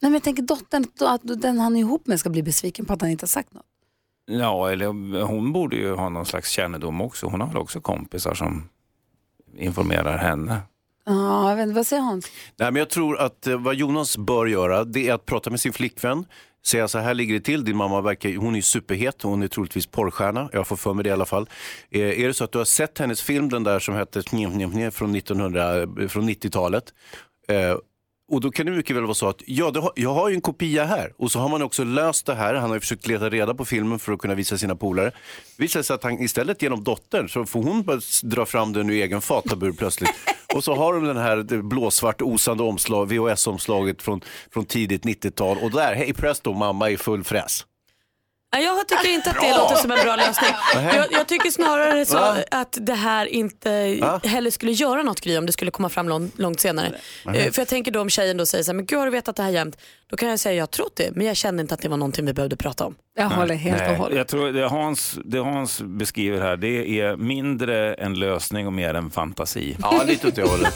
men jag tänker dottern, att den han är ihop med ska bli besviken på att han inte har sagt något. Ja, eller hon borde ju ha någon slags kännedom också. Hon har väl också kompisar som informerar henne. Ja, jag vet inte, vad säger Hans? Nej, men jag tror att eh, vad Jonas bör göra det är att prata med sin flickvän. Säga så här ligger det till, din mamma verkar, hon är ju superhet, hon är troligtvis porrstjärna, jag får för mig det i alla fall. Eh, är det så att du har sett hennes film, den där som hette från, 1900, eh, från 90-talet. Eh, och då kan det mycket väl vara så att ja, det har, jag har ju en kopia här och så har man också löst det här. Han har ju försökt leta reda på filmen för att kunna visa sina polare. Visar sig att han istället genom dottern så får hon bara dra fram den ur egen fatabur plötsligt. Och så har de den här det blåsvart osande omslag, VHS-omslaget från, från tidigt 90-tal och där, hej presto, mamma i full fräs. Jag tycker inte att det låter som en bra lösning. Jag, jag tycker snarare så Va? att det här inte Va? heller skulle göra något Gry om det skulle komma fram långt, långt senare. Eh, För jag tänker då om tjejen då säger så här, men gud har du vetat det här jämt? Då kan jag säga jag har trott det men jag kände inte att det var någonting vi behövde prata om. Jag håller helt Nej, och hållet. Jag tror det Hans, det Hans beskriver här, det är mindre en lösning och mer en fantasi. Ja, lite åt det hållet.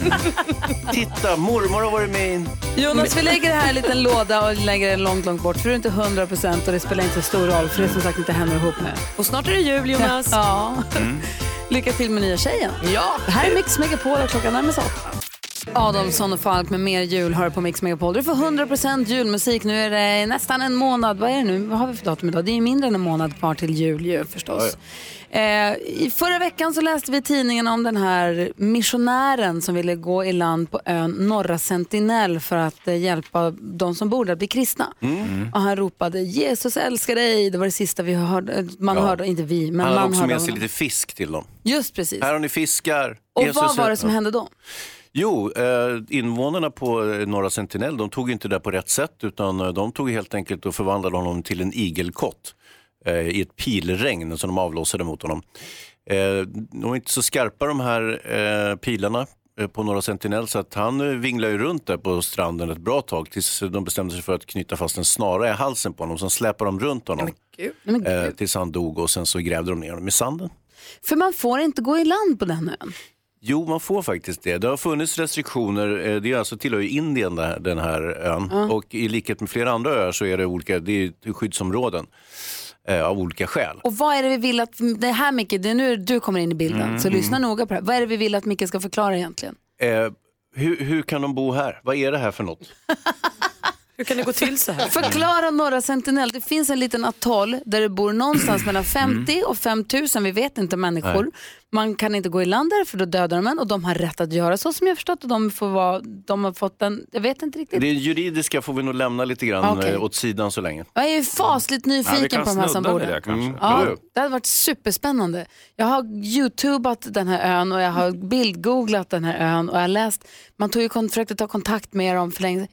Titta, mormor har varit med i en... Jonas, vi lägger det här i en liten låda och lägger den långt, långt bort. För du är inte 100 procent och det spelar inte stor roll för det är som sagt inte henne ihop med. Och snart är det jul Jonas. ja. Lycka till med nya tjejen. Ja. Det här är Mix Megapol och klockan närmar sig. Adolfsson och Falk med mer jul hör på Mix Megapol. Du får 100% julmusik. Nu är det nästan en månad. Vad är det nu? Vad har vi för datum idag? Det är mindre än en månad kvar till jul ju förstås. Eh, I förra veckan så läste vi i tidningen om den här missionären som ville gå i land på ön Norra Sentinell för att eh, hjälpa de som bor där att bli kristna. Och han ropade Jesus älskar dig. Det var det sista vi hörde. Eh, Man Ja. hörde, inte vi, men Han hade man också hörde med sig honom. lite fisk till dem. Just precis. Här har ni fiskar. Och Jesus vad var det som Ja. hände då? Jo, eh, invånarna på eh, Norra Sentinell de tog inte det på rätt sätt utan eh, de tog helt enkelt och förvandlade honom till en igelkott i ett pilregn som de avlossade mot honom. De var inte så skarpa de här pilarna på Norra Sentinell så att han vinglade ju runt där på stranden ett bra tag tills de bestämde sig för att knyta fast en snara i halsen på honom. Sen släpade de runt honom Men tills han dog och sen så grävde de ner honom i sanden. För man får inte gå i land på den ön. Jo, man får faktiskt det. Det har funnits restriktioner. eh, Det är alltså tillhör ju Indien den här, ön. Ja. Och i likhet med flera andra öar så är det olika det är skyddsområden eh, av olika skäl. Och vad är det vi vill att, det här Micke, det är nu du kommer in i bilden, Mm. så lyssna noga på det här. Vad är det vi vill att Micke ska förklara egentligen? Eh, hur, hur kan de bo här? Vad är det här för något? Hur kan det gå till så här? Förklara Norra Sentinell. Det finns en liten atoll där det bor någonstans mellan 50 och 5000, vi vet inte människor. Nej. Man kan inte gå i land där för då dödar de en och de har rätt att göra så som jag förstått och de, får vara, de har fått en, jag vet inte riktigt. Det juridiska får vi nog lämna lite grann Okej. eh, åt sidan så länge. Jag är fasligt nyfiken på de här som bor där. Mm. Ja, det hade varit superspännande. Jag har youtubat den här ön och jag har bildgooglat den här ön och jag har läst, man tog ju, försökte ta kontakt med dem för länge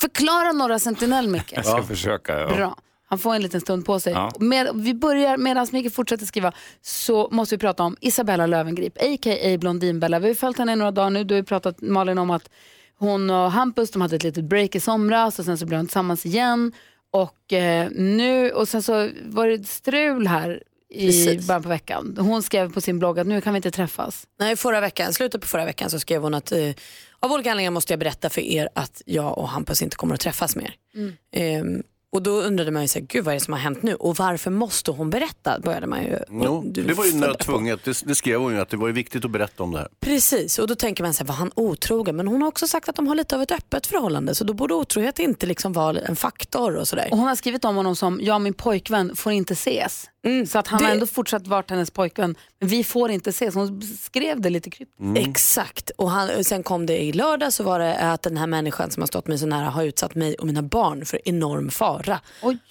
Förklara Norra Sentinell Micke. Jag ska försöka. Ja. Bra. Han får en liten stund på sig. Ja. Med, vi börjar, medan Micke fortsätter skriva, så måste vi prata om Isabella Löwengrip, a.k.a. Blondinbella. Vi har följt henne i några dagar nu. Du har ju pratat Malin om att hon och Hampus de hade ett litet break i somras och sen så blev de tillsammans igen. Och eh, nu, och sen så var det strul här i Precis. början på veckan. Hon skrev på sin blogg att nu kan vi inte träffas. Nej, förra veckan, slutet på förra veckan så skrev hon att eh, av olika anledningar måste jag berätta för er att jag och Hampus inte kommer att träffas mer. Mm. Ehm, och då undrade man ju så här, gud vad är det som har hänt nu och varför måste hon berätta? Började man ju. Du det var ju nödtvunget. Det, det skrev hon ju att det var ju viktigt att berätta om det här. Precis, och då tänker man så här, var han otrogen? Men hon har också sagt att de har lite av ett öppet förhållande så då borde otrohet inte liksom vara en faktor och sådär. Och hon har skrivit om honom som, jag och min pojkvän får inte ses. Så att han det- har ändå fortsatt varit hennes pojkvän, men vi får inte ses. Hon skrev det lite kryptiskt. Mm. Exakt, och, han, sen kom det i lördag så var det att den här människan som har stått mig så nära har utsatt mig och mina barn för enorm fara.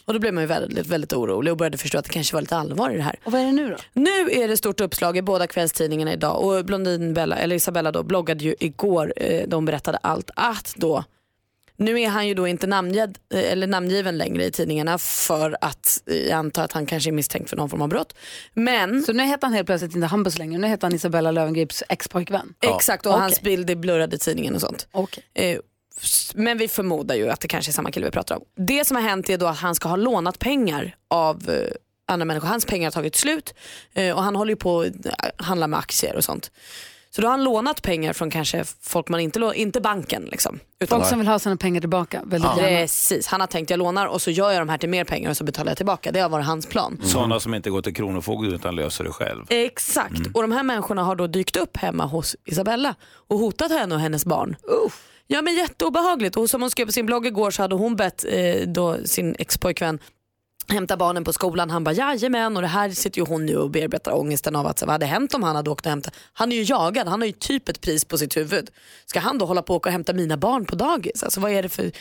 Och då blev man ju väldigt, väldigt orolig och började förstå att det kanske var lite allvar i det här. Och vad är det nu då? Nu är det stort uppslag i båda kvällstidningarna idag och Blondin Bella, eller Isabella då, bloggade ju igår, eh, de berättade allt, att då nu är han ju då inte namngiven, eller namngiven längre i tidningarna för att eh, jag antar att han kanske är misstänkt för någon form av brott. Men... Så nu heter han helt plötsligt inte Hampus längre, nu heter han Isabella Lövengrips expojkvän? Exakt, och Okej. hans bild är blurrad i tidningen och sånt. Eh, s- Men vi förmodar ju att det kanske är samma kille vi pratar om. Det som har hänt är då att han ska ha lånat pengar av eh, andra människor. Hans pengar har tagit slut eh, och han håller ju på att handla med aktier och sånt. Så då har han lånat pengar från kanske folk man inte, lå- inte banken liksom. Folk som vill ha sina pengar tillbaka väldigt gärna. Precis, han har tänkt jag lånar och så gör jag de här till mer pengar och så betalar jag tillbaka. Det har varit hans plan. Sådana som inte går till Kronofogden utan löser det själv. Exakt, och de här människorna har då dykt upp hemma hos Isabella och hotat henne och hennes barn. Ja men jätteobehagligt och som hon skrev på sin blogg igår så hade hon bett eh, då sin expojkvän hämta barnen på skolan. Han bara jajamän och det här sitter ju hon nu och bearbetar ångesten av att så, vad hade hänt om han hade åkt och hämtat. Han är ju jagad, han har ju typ ett pris på sitt huvud. Ska han då hålla på och åka och hämta mina barn på dagis? Alltså, vad är det för...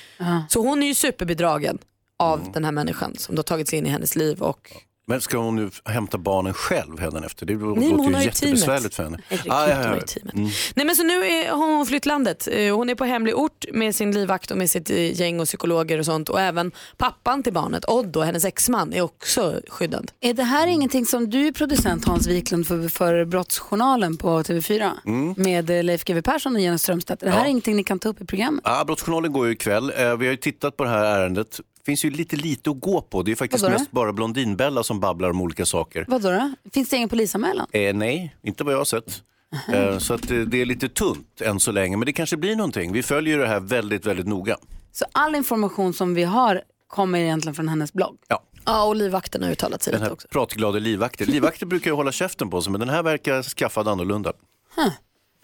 Så hon är ju superbedragen av den här människan som då tagit sig in i hennes liv och Men ska hon nu hämta barnen själv hädanefter? Det låter men hon ju jättebesvärligt för henne. Ah, ja, ja. Mm. Nej men så nu har hon flytt landet. Eh, Hon är på hemlig ort med sin livvakt och med sitt eh, gäng och psykologer och sånt och även pappan till barnet, Odd och hennes exman är också skyddad. Är det här ingenting som du är producent Hans Wiklund för, för Brottsjournalen på TV4 Mm. med eh, Leif GW Persson och Jenny Strömstedt? Är det här Ja. ingenting ni kan ta upp i programmet? Ja, Brottsjournalen går ju ikväll. Vi har ju tittat på det här ärendet. Det finns ju lite lite att gå på. Det är faktiskt Vadå då? mest bara Blondinbella som babblar om olika saker. Vadå då? Finns det ingen polisanmälan? Eh, nej, inte vad jag har sett. Eh, så att, eh, det är lite tunt än så länge, men det kanske blir någonting. Vi följer det här väldigt, väldigt noga. Så all information som vi har kommer egentligen från hennes blogg? Ja. Ja och livvakten har uttalat sig Den lite här också. pratglade livvakter. Livvakter brukar ju hålla käften på sig, men den här verkar skaffad annorlunda. Huh.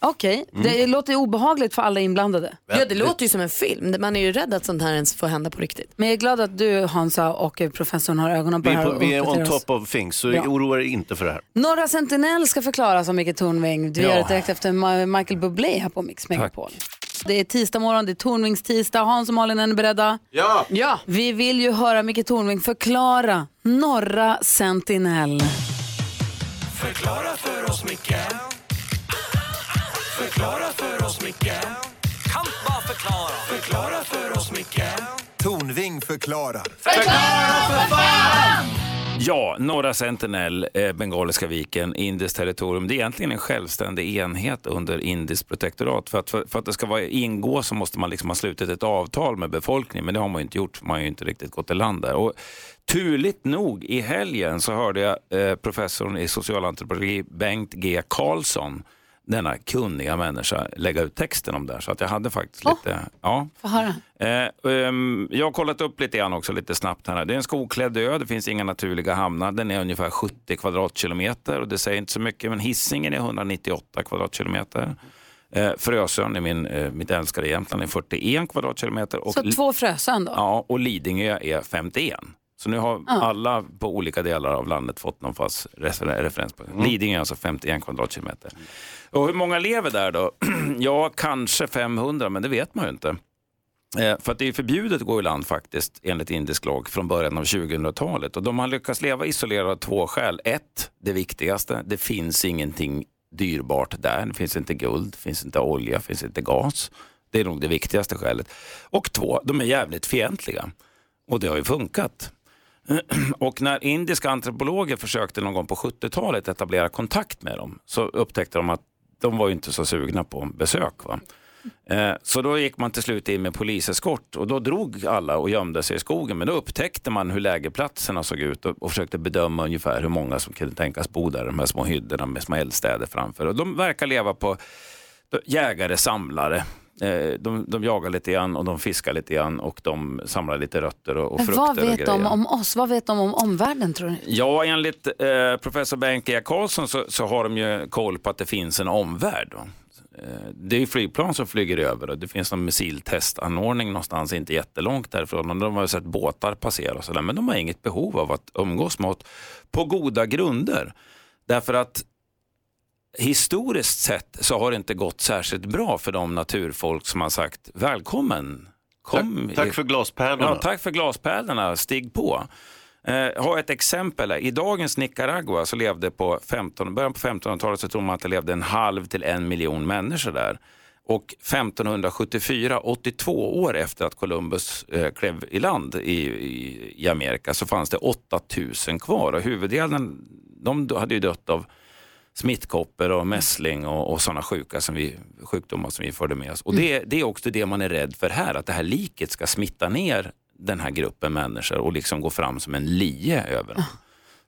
Okej, Mm. det låter obehagligt för alla inblandade. Ja det låter ju som en film. Man är ju rädd att sånt här ens får hända på riktigt. Men jag är glad att du Hansa och professorn har ögonen på Vi det är, här på, vi är on top of things, så Bra. oroa er inte för det här. Norra Sentinell ska förklaras av Micke Tornving. Du Ja. gör det direkt efter Michael Bublé här på Mix Megapol. Det är tisdag morgon, det är Tornvings tisdag. Hans och Malin, är ni beredda? Ja! ja! Vi vill ju höra Micke Tornving förklara Norra Sentinell. Förklara för oss, Micke Förklara för oss, Micke Kan bara förklara Förklara för oss, Micke Tornving förklarar. Förklara för fan! Ja, norra Sentinel, eh, Bengaliska viken, indiskt territorium. Det är egentligen en självständig enhet under indiskt protektorat. För att, för, för att det ska vara, ingå så måste man liksom ha slutit ett avtal med befolkningen, men det har man ju inte gjort. Man har ju inte riktigt gått i land där. Och, turligt nog, i helgen så hörde jag eh, professorn i socialantropologi, Bengt G Karlsson, denna kunniga människa lägga ut texten om det här. Så att jag hade faktiskt lite, ja. Eh, ehm, jag har kollat upp lite grann också lite snabbt här. Det är en skogklädd ö, det finns inga naturliga hamnar. Den är ungefär 70 kvadratkilometer och det säger inte så mycket men Hisingen är 198 kvadratkilometer. Eh, Frösön är min, eh, mitt älskade Jämtland är 41 kvadratkilometer. Och Så två Frösön då? Ja, och Lidingö är 51. Så nu har Ja. alla på olika delar av landet fått någon fast refer- referens. på Lidingö är alltså 51 kvadratkilometer. Och hur många lever där då? ja, kanske 500, men det vet man ju inte. Eh, för att det är förbjudet att gå i land faktiskt enligt indisk lag från början av 2000-talet. Och de har lyckats leva isolerade av två skäl. Ett, det viktigaste, det finns ingenting dyrbart där. Det finns inte guld, det finns inte olja, det finns inte gas. Det är nog det viktigaste skälet. Och två, de är jävligt fientliga. Och det har ju funkat. Och när indiska antropologer försökte någon gång på 70-talet etablera kontakt med dem så upptäckte de att de var inte så sugna på besök. Va? Eh, så då gick man till slut in med poliseskort och då drog alla och gömde sig i skogen. Men då upptäckte man hur lägerplatserna såg ut och, och försökte bedöma ungefär hur många som kunde tänkas bo där, de här små hyddorna med små eldstäder framför. Och de verkar leva på jägare, samlare. Eh, De, de jagar lite grann och de fiskar lite grann och de samlar lite rötter och, och Men frukter vad vet de om oss? Vad vet de om omvärlden tror du? Ja, enligt eh, professor Bengt E. Karlsson så, så har de ju koll på att det finns en omvärld. Då. Eh, det är flygplan som flyger över och det finns någon missiltestanordning någonstans inte jättelångt därifrån. De har sett båtar passera och sådär, men de har inget behov av att umgås med oss på goda grunder. Därför att historiskt sett så har det inte gått särskilt bra för de naturfolk som har sagt välkommen. Kom. Tack- tack för glaspärlorna. Ja, tack för glaspärlorna, stig på. Eh, har ett exempel. I dagens Nicaragua så levde på 15, början på 1500-talet så tror man att det levde en halv till en miljon människor där. Och 1574, 82 år efter att Columbus eh, klev i land i, i, i Amerika så fanns det 8000 kvar och huvuddelen de hade ju dött av smittkoppor och mässling och, och sådana sjuka som vi, sjukdomar som vi förde med oss. Och det, det är också det man är rädd för här, att det här liket ska smitta ner den här gruppen människor och liksom gå fram som en lie över dem.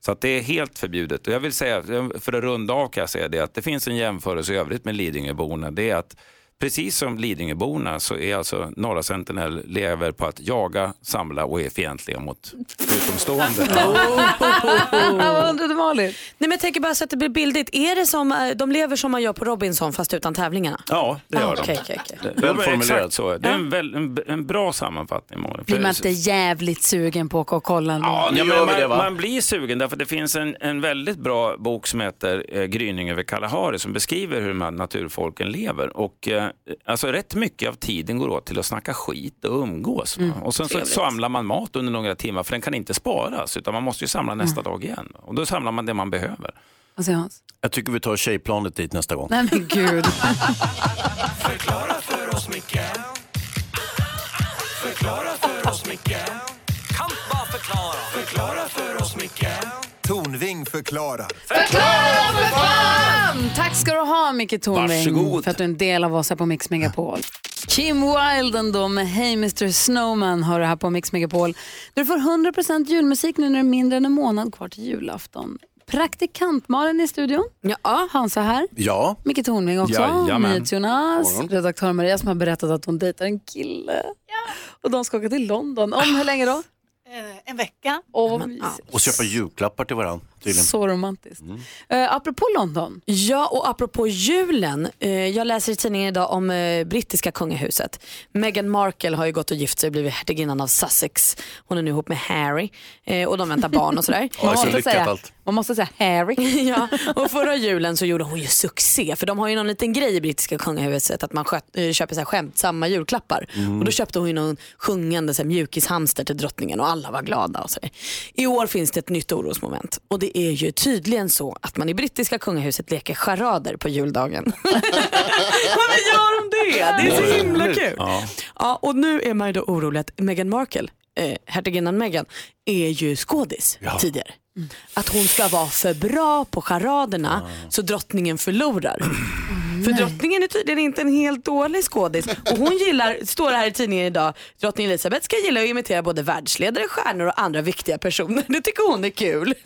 Så att det är helt förbjudet. Och jag vill säga, för att runda av kan jag säga det, att det finns en jämförelse i övrigt med Lidingöborna. Det är att precis som Lidingöborna så är alltså Norra Sentinel lever på att jaga, samla och är fientliga mot utomstående. Vad undrar du Malin? Nej, men jag tänker bara så att det blir bildigt. Är det som, eh, de lever som man gör på Robinson fast utan tävlingarna? Ja, det gör Ah, de. okej, okej, okej. Det- Väl det är formulerat. Exakt så. Det är en, väl, en, en bra sammanfattning. Malin. Blir man inte jävligt sugen på att åka och kolla ändå? Ja, nu gör man, det, va? man blir sugen därför att det finns en, en väldigt bra bok som heter eh, Gryning över Kalahari som beskriver hur de här naturfolken lever. Och, eh, alltså, rätt mycket av tiden går åt till att snacka skit och umgås. Mm, och sen så samlar man mat under några timmar för den kan inte sparas utan man måste ju samla nästa Mm. dag igen. Och då samlar man det man behöver. Säger Hans? Jag tycker vi tar tjejplanet dit nästa gång. Nej men gud. Förklara för oss, Micke Förklara för oss, Micke Kan bara förklara Förklara för oss, Micke Tornving förklarar. Förklara för fan! Tack ska du ha Micke Tornving Varsågod. för att du är en del av oss här på Mix Megapol. Kim Wilden då med Hey Mr Snowman har du här på Mix Megapol. Du får 100% julmusik nu när det är mindre än en månad kvar till julafton. Praktikant Malin i studion. Ja. Hansa här. Ja, Micke Tornving också. Jajamän. Jonas. Redaktör Maria som har berättat att hon dejtar en kille. Och de ska åka till London. Om hur länge då? Eh, En vecka. Vad mysigt. och köpa julklappar till varandra. Tydligen. Så romantiskt. Uh, apropå London. Ja, och apropå julen. Eh, jag läser i tidningen idag om eh, brittiska kungahuset. Meghan Markle har ju gått och gift sig och blivit hertiginnan av Sussex. Hon är nu ihop med Harry eh, och de väntar barn och sådär. Så måste säga, allt. man måste säga Harry. ja, och förra julen så gjorde hon ju succé för de har ju någon liten grej i brittiska kungahuset att man sköt, eh, köper så här skämtsamma julklappar. Mm. Och då köpte hon ju någon sjungande så här, mjukishamster till drottningen och alla var glada. Och så där. I år finns det ett nytt orosmoment och det är ju tydligen så att man i brittiska kungahuset leker charader på juldagen. Varför gör de det? Det är så himla kul. Ja. Ja, och nu är man ju då orolig att Meghan Markle, eh, hertiginnan Meghan, är ju skådis tidigare. Att hon ska vara för bra på charaderna så drottningen förlorar. För drottningen är tydligen inte en helt dålig skådis. Och hon gillar, står det här i tidningen idag, drottning Elizabeth ska gilla att imitera både världsledare, stjärnor och andra viktiga personer. Det tycker hon är kul.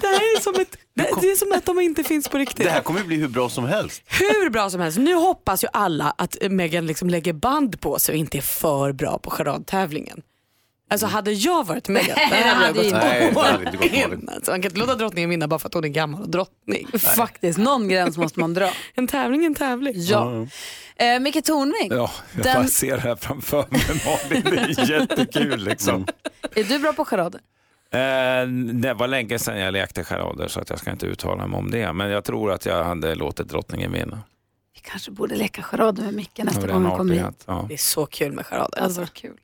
Det här är som, ett, det är som att de inte finns på riktigt. Det här kommer bli hur bra som helst. Hur bra som helst. Nu hoppas ju alla att Meghan liksom lägger band på sig och inte är för bra på charadtävlingen. Alltså hade jag varit Meghan, då hade jag hade gått Nej, det. Malin. Alltså, Man kan inte låta drottningen vinna bara för att hon är gammal och drottning. Faktiskt, någon gräns måste man dra. En tävling är en tävling. Ja. Eh, Micke Tornving, Ja, jag Den- bara ser det här framför mig Malin, det är jättekul liksom. är du bra på charader? Eh, det var länge sedan jag lekte charader så att jag ska inte uttala mig om det. Men jag tror att jag hade låtit drottningen vinna. Vi kanske borde leka charader med Micke nästa gång han kommer hit. Ja. Det är så kul med charader. Alltså, kul.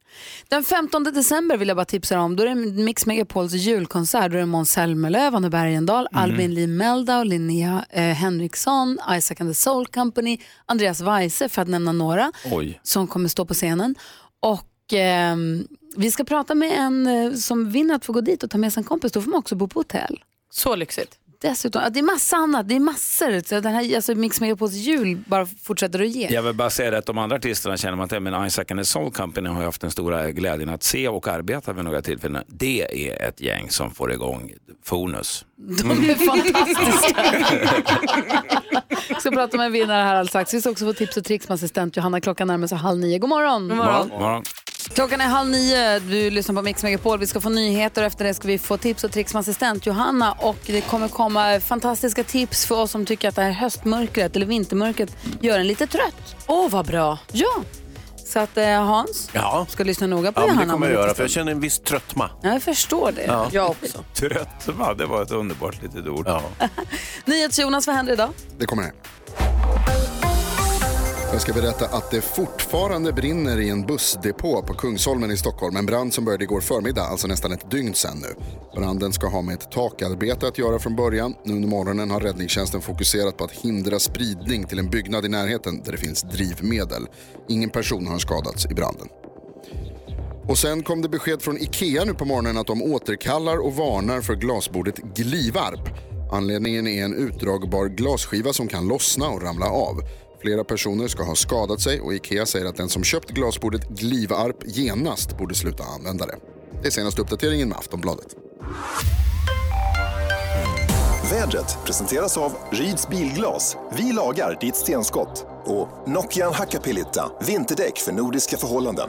Den 15 december vill jag bara tipsa om. Då är det Mix Megapols julkonsert. Då är det Måns Zelmerlöw, Anna Bergendahl, Mhm. Albin Lee Meldau, Linnea eh, Henriksson, Isaac and the Soul Company, Andreas Weise för att nämna några Oj. som kommer stå på scenen. Och ehm, vi ska prata med en eh, som vinner att få gå dit och ta med sig en kompis. Då får man också bo på hotell. Så lyxigt. Dessutom, ja, det är massa annat, det är massor. Så den här, alltså Mix Megapols jul bara fortsätter att ge. Jag vill bara säga det att de andra artisterna känner man till, men Isaac and the Soul Company har jag haft den stora glädjen att se och arbeta vid några tillfällen. Det är ett gäng som får igång Fonus. De är fantastiska. Prata med en vinnare här alldeles strax. Vi ska också få tips och tricks med assistent Johanna. Klockan närmar sig halv nio. God morgon. God Morgon. Morgon. Klockan är halv nio. Du lyssnar på Mix Megapol. Vi ska få nyheter och efter det ska vi få tips och tricks med assistent Johanna. Och det kommer komma fantastiska tips för oss som tycker att det här höstmörkret eller vintermörkret gör en lite trött. Åh, oh, vad bra. Ja. Så att eh, Hans Ja. ska lyssna noga på Ja, Johanna. det kommer om jag göra för jag känner en viss tröttma. Ja, jag förstår det. Ja. Jag också. Trött, va? det var ett underbart litet ord. Ja. NyhetsJonas, vad händer idag? Det kommer här. Jag ska berätta att det fortfarande brinner i en bussdepå på Kungsholmen i Stockholm. En brand som började igår förmiddag, alltså nästan ett dygn sedan nu. Branden ska ha med ett takarbete att göra från början. Nu under morgonen har räddningstjänsten fokuserat på att hindra spridning till en byggnad i närheten där det finns drivmedel. Ingen person har skadats i branden. Och sen kom det besked från IKEA nu på morgonen att de återkallar och varnar för glasbordet Glivarp. Anledningen är en utdragbar glasskiva som kan lossna och ramla av. Flera personer ska ha skadat sig och IKEA säger att den som köpt glasbordet Glivarp genast borde sluta använda det. Det är senaste uppdateringen med Aftonbladet. Vädret presenteras av Ryds Bilglas. Vi lagar ditt stenskott. Och Nokian Hakkapeliitta. Vinterdäck för nordiska förhållanden.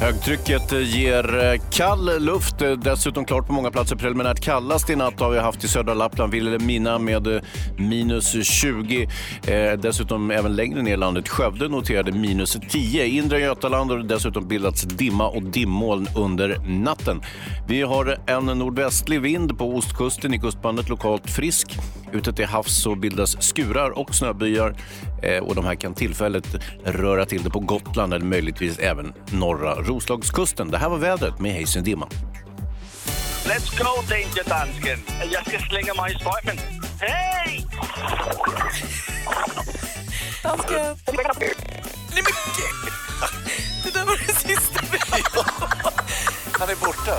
Högtrycket eh, ger eh, kall luft, eh, dessutom klart på många platser. Preliminärt kallast i natt har vi haft i södra Lappland, Vilhelmina med minus 20. Eh, dessutom även längre ner i landet, Skövde noterade minus 10. I inre Götaland har det dessutom bildats dimma och dimmoln under natten. Vi har en nordvästlig vind på ostkusten, i kustbandet lokalt frisk. Ute till havs så bildas skurar och snöbyar eh, och de här kan tillfälligt röra till det på Gotland eller möjligtvis även norra Roslagskusten. Det här var vädret med Hayes Dimma. Let's go, Danger Dansken! Jag ska slänga mig i strömmen. Hej! Dansken. Borta.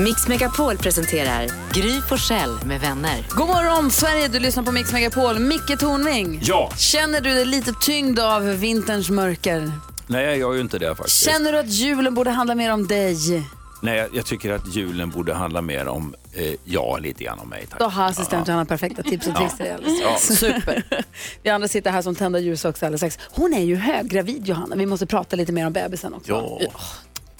Mix Megapol presenterar Gry Forssell med vänner. God morgon Sverige, du lyssnar på Mix Megapol. Micke Tornving. Ja. Känner du dig lite tyngd av vinterns mörker? Nej, jag gör ju inte det faktiskt. Känner du att julen borde handla mer om dig? Nej, jag, tycker att julen borde handla mer om, eh, ja, lite grann om mig. Tack. Då har assistent Johanna perfekta tips och tricks Ja. strax. Super. Vi andra sitter här som tända ljus också alldeles strax. Hon är ju höggravid Johanna. Vi måste prata lite mer om bebisen också. Ja.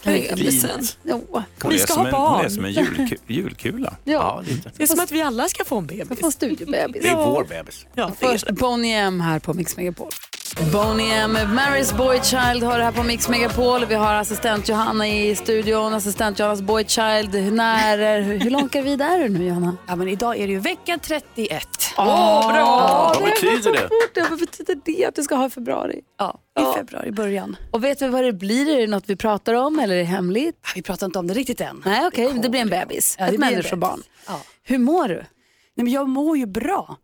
Bebisen. Jo. Hon är som en, Hon är som en julku, julkula. Ja. Det är som att vi alla ska få en bebis. få en studiebebis. Det är vår bebis. Ja, Först Boney M här på Mix Megapol. Boney M, Marys Boy Child har det här på Mix Megapol. Vi har assistent Johanna i studion, assistent Johannas Boy Child. När, är- hur, hur långt är du nu Johanna? Ja, men idag är det ju vecka 31. Åh, bra! Vad betyder det? Fort. Vad betyder det att du ska ha i februari? Ja, i februari, början. Och vet vi vad det blir? Är det något vi pratar om eller är det hemligt? Vi pratar inte om det riktigt än. Nej, okej, det blir en bebis. Ja, det Ett människobarn. Ja. Hur mår du? Nej, men jag mår ju bra.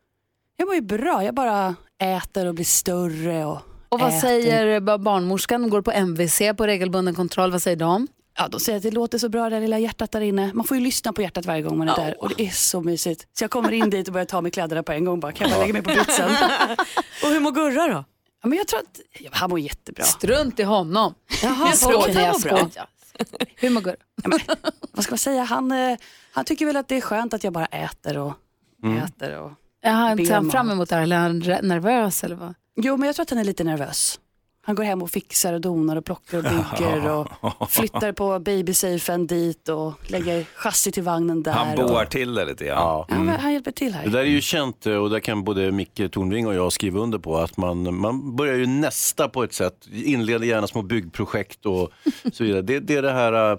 Jag mår ju bra. Jag bara äter och blir större. Och, Och vad äter. säger ba- barnmorskan? Går på MVC på regelbunden kontroll. Vad säger de? Ja, de säger att det låter så bra det där lilla hjärtat där inne. Man får ju lyssna på hjärtat varje gång man är där och det är så mysigt. Så jag kommer in dit och börjar ta med kläderna på en gång bara. Kan jag bara lägga mig på britsen? och hur mår Gurra då? Ja, men jag tror att ja, han mår jättebra. Strunt i honom. Jaha, jag okej, jag han mår bra. Hur mår Gurra? Vad ska man säga? Han, eh, han tycker väl att det är skönt att jag bara äter och Mm. äter. Och Ja, ser han fram emot det här, eller är han nervös eller vad? Jo, men jag tror att han är lite nervös. Han går hem och fixar och donar och plockar och bygger och flyttar på babysafen dit och lägger chassi till vagnen där. Han och... boar till det lite grann. Ja. Men han hjälper till här. Det där är ju känt eh, och där kan både Micke Tornving och jag skriva under på att man, man börjar ju nästa på ett sätt, inleder gärna små byggprojekt och så vidare. Det, det är det här, eh,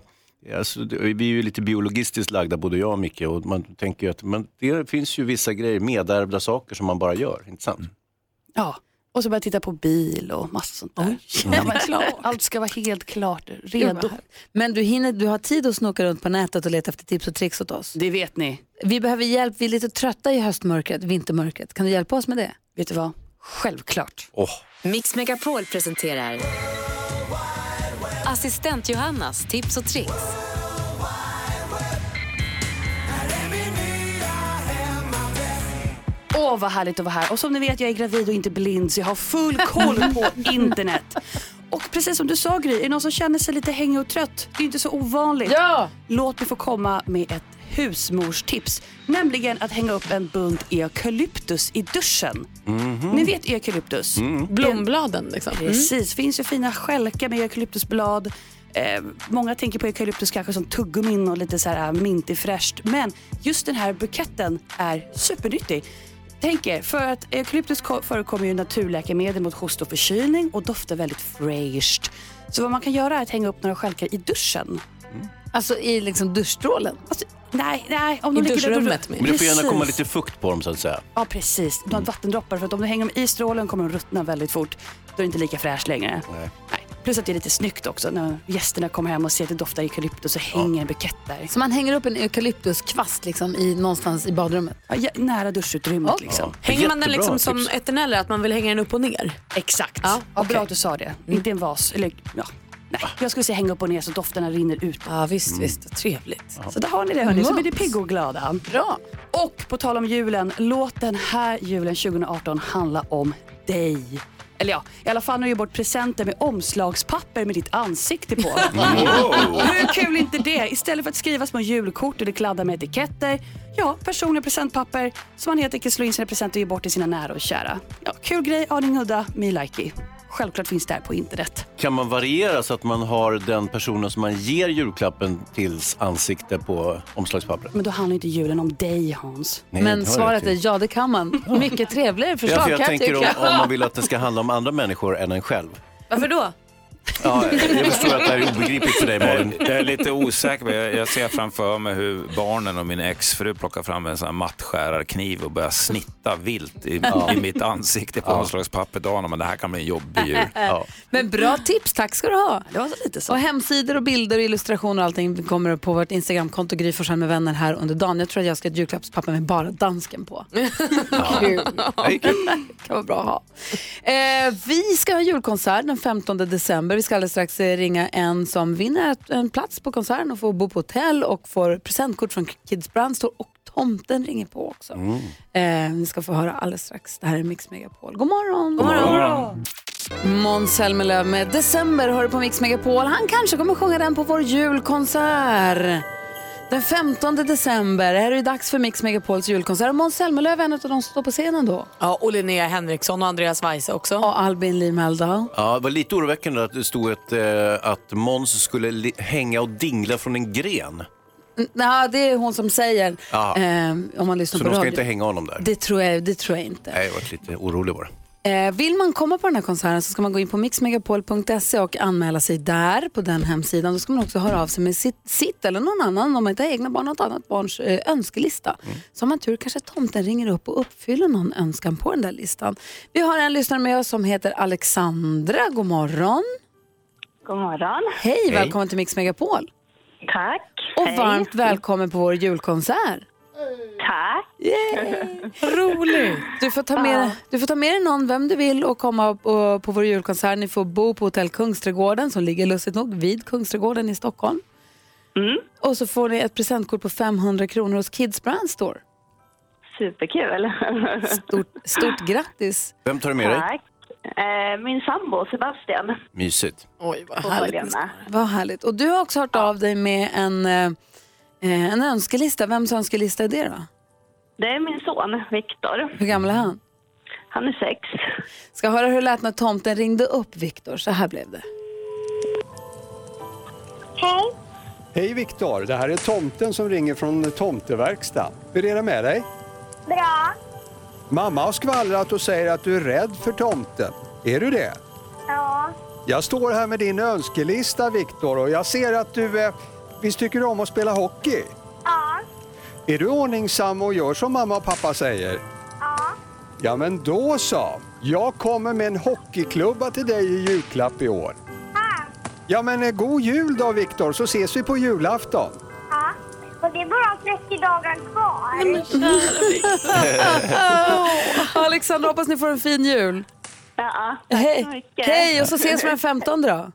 alltså, vi är ju lite biologistiskt lagda både jag och Micke och man tänker ju att men det finns ju vissa grejer, medärvda saker som man bara gör, inte sant? Ja, och så börjar jag titta på bil och massa sånt där. Men, allt ska vara helt klart, redo. Men du, hinner, du har tid att snoka runt på nätet och leta efter tips och tricks åt oss? Det vet ni. Vi behöver hjälp, vi är lite trötta i höstmörkret, vintermörkret. Kan du hjälpa oss med det? Vet du vad? Självklart. Mix Megapol presenterar Assistent Johannas tips och tricks. Åh, vad härligt att vara här. Och som ni vet, jag är gravid och inte blind så jag har full koll på internet. Och precis som du sa Gry, är det någon som känner sig lite hängig och trött? Det är inte så ovanligt. Ja! Låt mig få komma med ett husmorstips. Nämligen att hänga upp en bunt eukalyptus i duschen. Ni vet eukalyptus? Blombladen liksom. Precis, finns ju fina skälkar med eukalyptusblad. Eh, många tänker på eukalyptus kanske som tuggummin och lite så här äh, mintig fräscht. Men just den här buketten är supernyttig. Tänk er, för att eukalyptus ko- förekommer ju naturläkemedel mot hosta och förkylning och doftar väldigt fräscht. Så vad man kan göra är att hänga upp några skälkar i duschen. Alltså i liksom duschstrålen? Alltså, nej, nej. Om I de där- duschrummet, Men det får gärna komma lite fukt på dem så att säga. Ja precis, några vattendroppar för att om du hänger dem i strålen kommer de ruttna väldigt fort. Då är det inte lika fräscht längre. Nej. Nej. Plus att det är lite snyggt också när gästerna kommer hem och ser att det doftar eukalyptus och hänger en bukett där. Så man hänger upp en eukalyptuskvast liksom i, någonstans i badrummet? Ja, ja, nära duschutrymmet liksom. Hänger man den liksom som tips. eterneller, att man vill hänga den upp och ner? Exakt. Ja, Ja, okej. Bra att du sa det. Inte en vas. Eller, ja. Nej, jag skulle säga hänga upp och ner så dofterna rinner ut. Ja visst, visst. Trevligt. Så där har ni det hörni, så blir ni pigga och glada. Bra. Och på tal om julen, låt den här julen 2018 handla om dig. Eller ja, i alla fall när du ger bort presenter med omslagspapper med ditt ansikte på. Hur kul är inte det? Istället för att skriva små julkort eller kladda med etiketter. Ja, personliga presentpapper som man helt enkelt slår in sina presenter och ger bort till sina nära och kära. Ja, kul grej, aning udda, me likey. Självklart finns det här på internet. Kan man variera så att man har den personen som man ger julklappen tills ansikte på omslagspappret? Men då handlar inte julen om dig Hans. Nej, Men svaret jag är ja, det kan man. Mycket trevligare Ja, förslag för jag kan tänker om, tycka. om man vill att det ska handla om andra människor än en själv. Varför då? Ja, jag förstår att det här är obegripligt för dig Malin. Jag är lite osäker. men Jag, jag ser framför mig hur barnen och min exfru plockar fram en sån här mattskärarkniv och börjar snitta vilt i, i mitt ansikte på. Ja. Men det här kan bli en jobbig jul. Ja. Men bra tips, tack ska du ha. Det var så lite så. Och hemsidor och bilder och illustrationer och allting kommer på vårt Instagramkonto Gry Forssell med vänner här under dagen. Jag tror att jag ska ha ett julklappspapper med bara dansken på. Kul. Kul. kan vara bra att ha. Eh, vi ska ha julkonsert den 15 december. Vi ska alldeles strax eh, ringa en som vinner en plats på konserten och får bo på hotell och får presentkort från Kids Brand Store och tomten ringer på också. Eh, ni ska få höra alldeles strax. Det här är Mix Megapol. God morgon! God morgon. Måns Zelmerlöw med December hör du på Mix Megapol. Han kanske kommer sjunga den på vår julkonsert. Den 15 december är det dags för Mix Megapols julkonsert. Måns Zelmerlöw är en av de som står på scenen då. Ja, och Linnea Henriksson och Andreas Weise också. Och Albin Lee Meldal. Ja, det var lite oroväckande att det stod ett, eh, att Måns skulle hänga och dingla från en gren. Ja, det är hon som säger eh, om man lyssnar Så på de ska radio. inte hänga honom där? Det tror jag, det tror jag inte. Nej, jag var lite orolig bara. Eh, vill man komma på den här konserten så ska man gå in på mixmegapol.se och anmäla sig där på den hemsidan. Då ska man också höra av sig med sitt, sitt eller någon annan, om man inte har egna barn, något annat barns eh, önskelista. Så har man tur kanske tomten ringer upp och uppfyller någon önskan på den där listan. Vi har en lyssnare med oss som heter Alexandra. God morgon. God morgon. Hej, välkommen till Mix Megapol. Tack. Och Hej. varmt välkommen på vår julkonsert. Tack. Roligt! Du får, ta med, du får ta med dig någon, vem du vill, och komma på, på vår julkonsert. Ni får bo på hotell Kungsträdgården som ligger lustigt nog vid Kungsträdgården i Stockholm. Och så får ni ett presentkort på 500 kronor hos Kids Brand Store. Superkul. Stort, stort grattis. Vem tar du med dig? Tack. Eh, min sambo Sebastian. Mysigt. Oj, vad med. Vad härligt. Och du har också hört av dig med en, eh, eh, en önskelista. Vems önskelista är det då? Det är min son Viktor. Hur gammal är han? Han är sex. Ska höra hur det lät när tomten ringde upp Viktor. Så här blev det. Hej. Hej Viktor, det här är tomten som ringer från tomteverkstad. Hur är det med dig? Bra. Mamma har skvallrat och säger att du är rädd för tomten. Är du det? Ja. Jag står här med din önskelista Viktor och jag ser att du eh, visst tycker du om att spela hockey? Ja. Är du ordningsam och gör som mamma och pappa säger? Ja. Ja men då så. Jag kommer med en hockeyklubba till dig i julklapp i år. Ja men eh, god jul då Viktor så ses vi på julafton. Ja. Och det är bara 30 dagar kvar. Alexandra, hoppas ni får en fin jul. Ja, tack så Hej, mycket. hej och så ses vi den 15 då.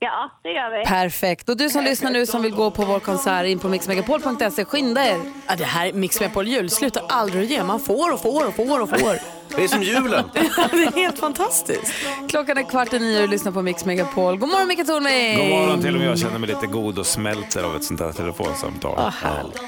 Ja, det gör vi. Perfekt. Och du som lyssnar nu som vill gå på vår konsert in på mixmegapol.se, skynda er. Ja, det här Mix Megapol jul slutar aldrig att ge. Man får och får och får och får. Det är som julen. det är helt fantastiskt. Klockan är kvart i nio och du lyssnar på Mix Megapol. God morgon Micke Tornving! God morgon, till och med jag känner mig lite god och smälter av ett sånt här telefonsamtal. Vad härligt.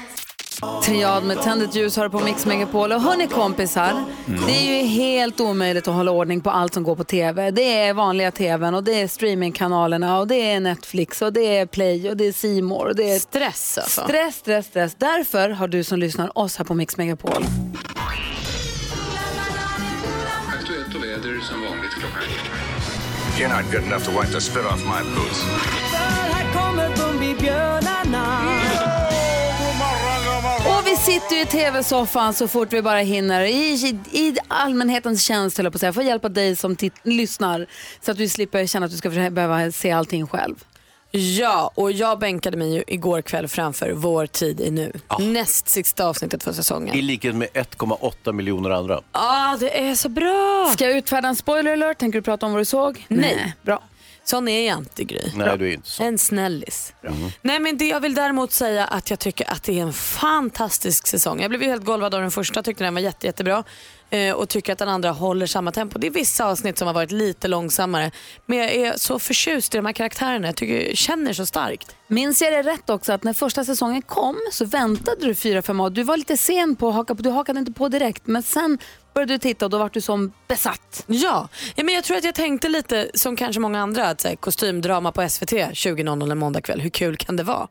Triad med tändet ljus har du på Mix Megapol. Och hörni kompisar, Mm. det är ju helt omöjligt att hålla ordning på allt som går på tv. Det är vanliga tvn och det är streamingkanalerna och det är Netflix och det är Play och det är More och det är stress alltså. Stress, stress, stress. Därför har du som lyssnar oss här på Mix Megapol. Aktuellt och väder som vanligt klockan You're not good enough to wipe the spit off my boots. Här kommer Bumbibjörnarna. Sitter ju i tv-soffan så fort vi bara hinner i, i, i allmänhetens tjänst höll jag på att säga, för att hjälpa dig som lyssnar så att du slipper känna att du ska behöva se allting själv. Ja, och jag bänkade mig ju igår kväll framför Vår tid är nu. Näst sista avsnittet för säsongen. I likhet med 1,8 miljoner andra. Ja, ah, det är så bra. Ska jag utfärda en spoiler alert? Tänker du prata om vad du såg? Nej. Bra. Sån är jag inte Gry. Nej, du är inte så. En snällis. Nej men det jag vill däremot säga att jag tycker att det är en fantastisk säsong. Jag blev ju helt golvad av den första, tyckte den var jätte, jättebra. Eh, och tycker att den andra håller samma tempo. Det är vissa avsnitt som har varit lite långsammare. Men jag är så förtjust i de här karaktärerna. Jag tycker, känner så starkt. Minns jag det rätt också att när första säsongen kom så väntade du fyra, fem år. Du var lite sen på att haka på, du hakade inte på direkt. Men sen började du titta och då var du som besatt. Ja. ja men jag tror att jag tänkte lite som kanske många andra att så här, kostymdrama på SVT 20.00 en måndagkväll. Hur kul kan det vara?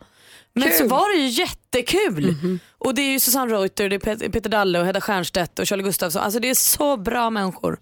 Men Kul. så var det ju jättekul. Och det är ju Susanne Reuter, det är Pet- Peter Dalle och Hedda Stiernstedt och Charlie Gustafsson. Alltså det är så bra människor.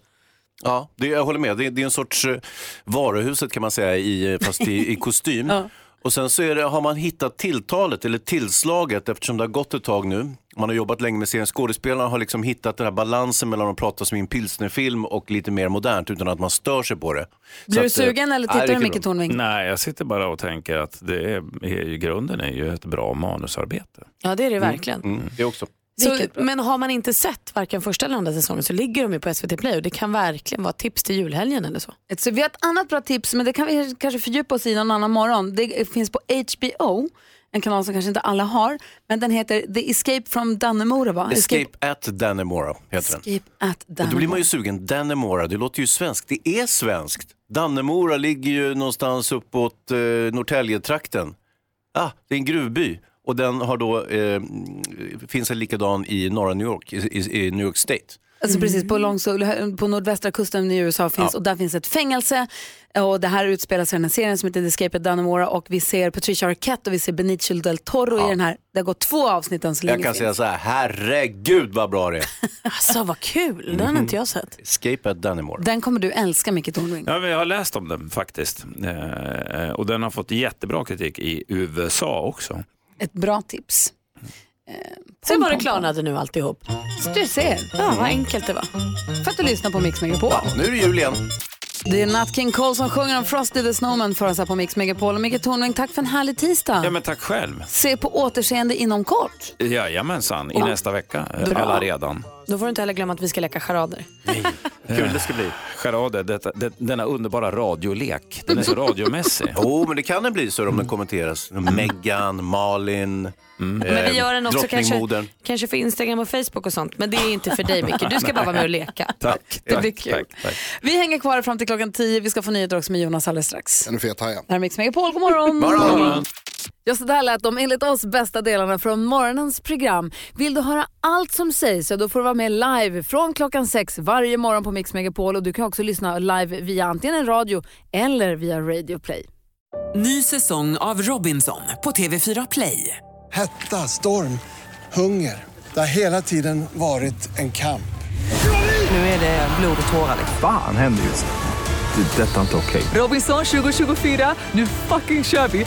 Ja, det, jag håller med. Det, det är en sorts eh, varuhuset kan man säga, i, eh, fast i, i kostym. Och sen så är det, har man hittat tilltalet eller tillslaget eftersom det har gått ett tag nu. Man har jobbat länge med serien. Skådespelarna har liksom hittat den här balansen mellan att prata som i en pilsnerfilm och lite mer modernt utan att man stör sig på det. Blir Så du att, eh, sugen eller tittar du kul. Tornving? Nej, jag sitter bara och tänker att det är, är, ju- grunden är ju ett bra manusarbete. Ja det är det verkligen. Mm, det också. Så, men har man inte sett varken första eller andra säsongen så ligger de ju på SVT Play och det kan verkligen vara tips till julhelgen eller så. Så vi har ett annat bra tips, men det kan vi kanske fördjupa oss i någon annan morgon. Det finns på HBO, en kanal som kanske inte alla har, men den heter The Escape from Dannemora va? Escape at Dannemora heter den. Escape at Och då blir Dannemora. man ju sugen. Dannemora, det låter ju svenskt. Det är svenskt. Dannemora ligger ju någonstans uppåt eh, Norrtäljetrakten. Ah, det är en gruvby. Och den har då, eh, finns en likadan i norra New York, i, i, i New York State. Alltså precis på, långs, på nordvästra kusten i USA finns, Ja. och där finns ett fängelse. Och det här utspelar sig i den här serien som heter The Escape at Dannemora och vi ser Patricia Arquette och vi ser Benicio del Toro i den här. Det har gått två avsnitt än så länge. Jag kan säga så här, herregud vad bra det är. Alltså vad kul, den har inte jag sett. Escape at Dannemora. Den kommer du älska Micke Tornving. Ja, men jag har läst om den faktiskt. Eh, och den har fått jättebra kritik i USA också. Ett bra tips. Se vad det klarnade nu alltihop. Du ser. Ja, vad enkelt det var. För att du lyssnar på Mix Megapol. Nu är det jul igen. Det är Nat King Cole som sjunger om Frosty the Snowman för oss här på Mix Megapol. Och Micke Tornving, tack för en härlig tisdag. Ja, men tack själv. Se på återseende inom kort. Jajamensan, i Ja. nästa vecka. eh, Bra. Alla redan. Då får du inte heller glömma att vi ska leka charader. Kul det ska bli. Charader, detta, det, denna underbara radiolek. Den är så radiomässig. Jo, men det kan den bli så om den kommenteras. Meghan, Malin, eh, Men vi gör den också kanske, kanske för Instagram och Facebook och sånt. Men det är inte för dig Micke. Du ska bara vara med och leka. Tack. Det blir kul. Vi hänger kvar fram till klockan 10. Vi ska få nyheter också med Jonas alldeles strax. En fet haja. Här är Mix Megapol, god morgon. Morgon. Ja, så där lät de enligt oss bästa delarna från morgonens program. Vill du höra allt som sägs så då får du vara med live från klockan sex varje morgon på Mix Megapol och du kan också lyssna live via antingen en radio eller via Radio Play. Ny säsong av Robinson på TV4 Play. Hetta, storm, hunger. Det har hela tiden varit en kamp. Nu är det blod och tårar. Fan händer just nu. Det. är Detta inte okej. Robinson 2024, nu fucking kör vi!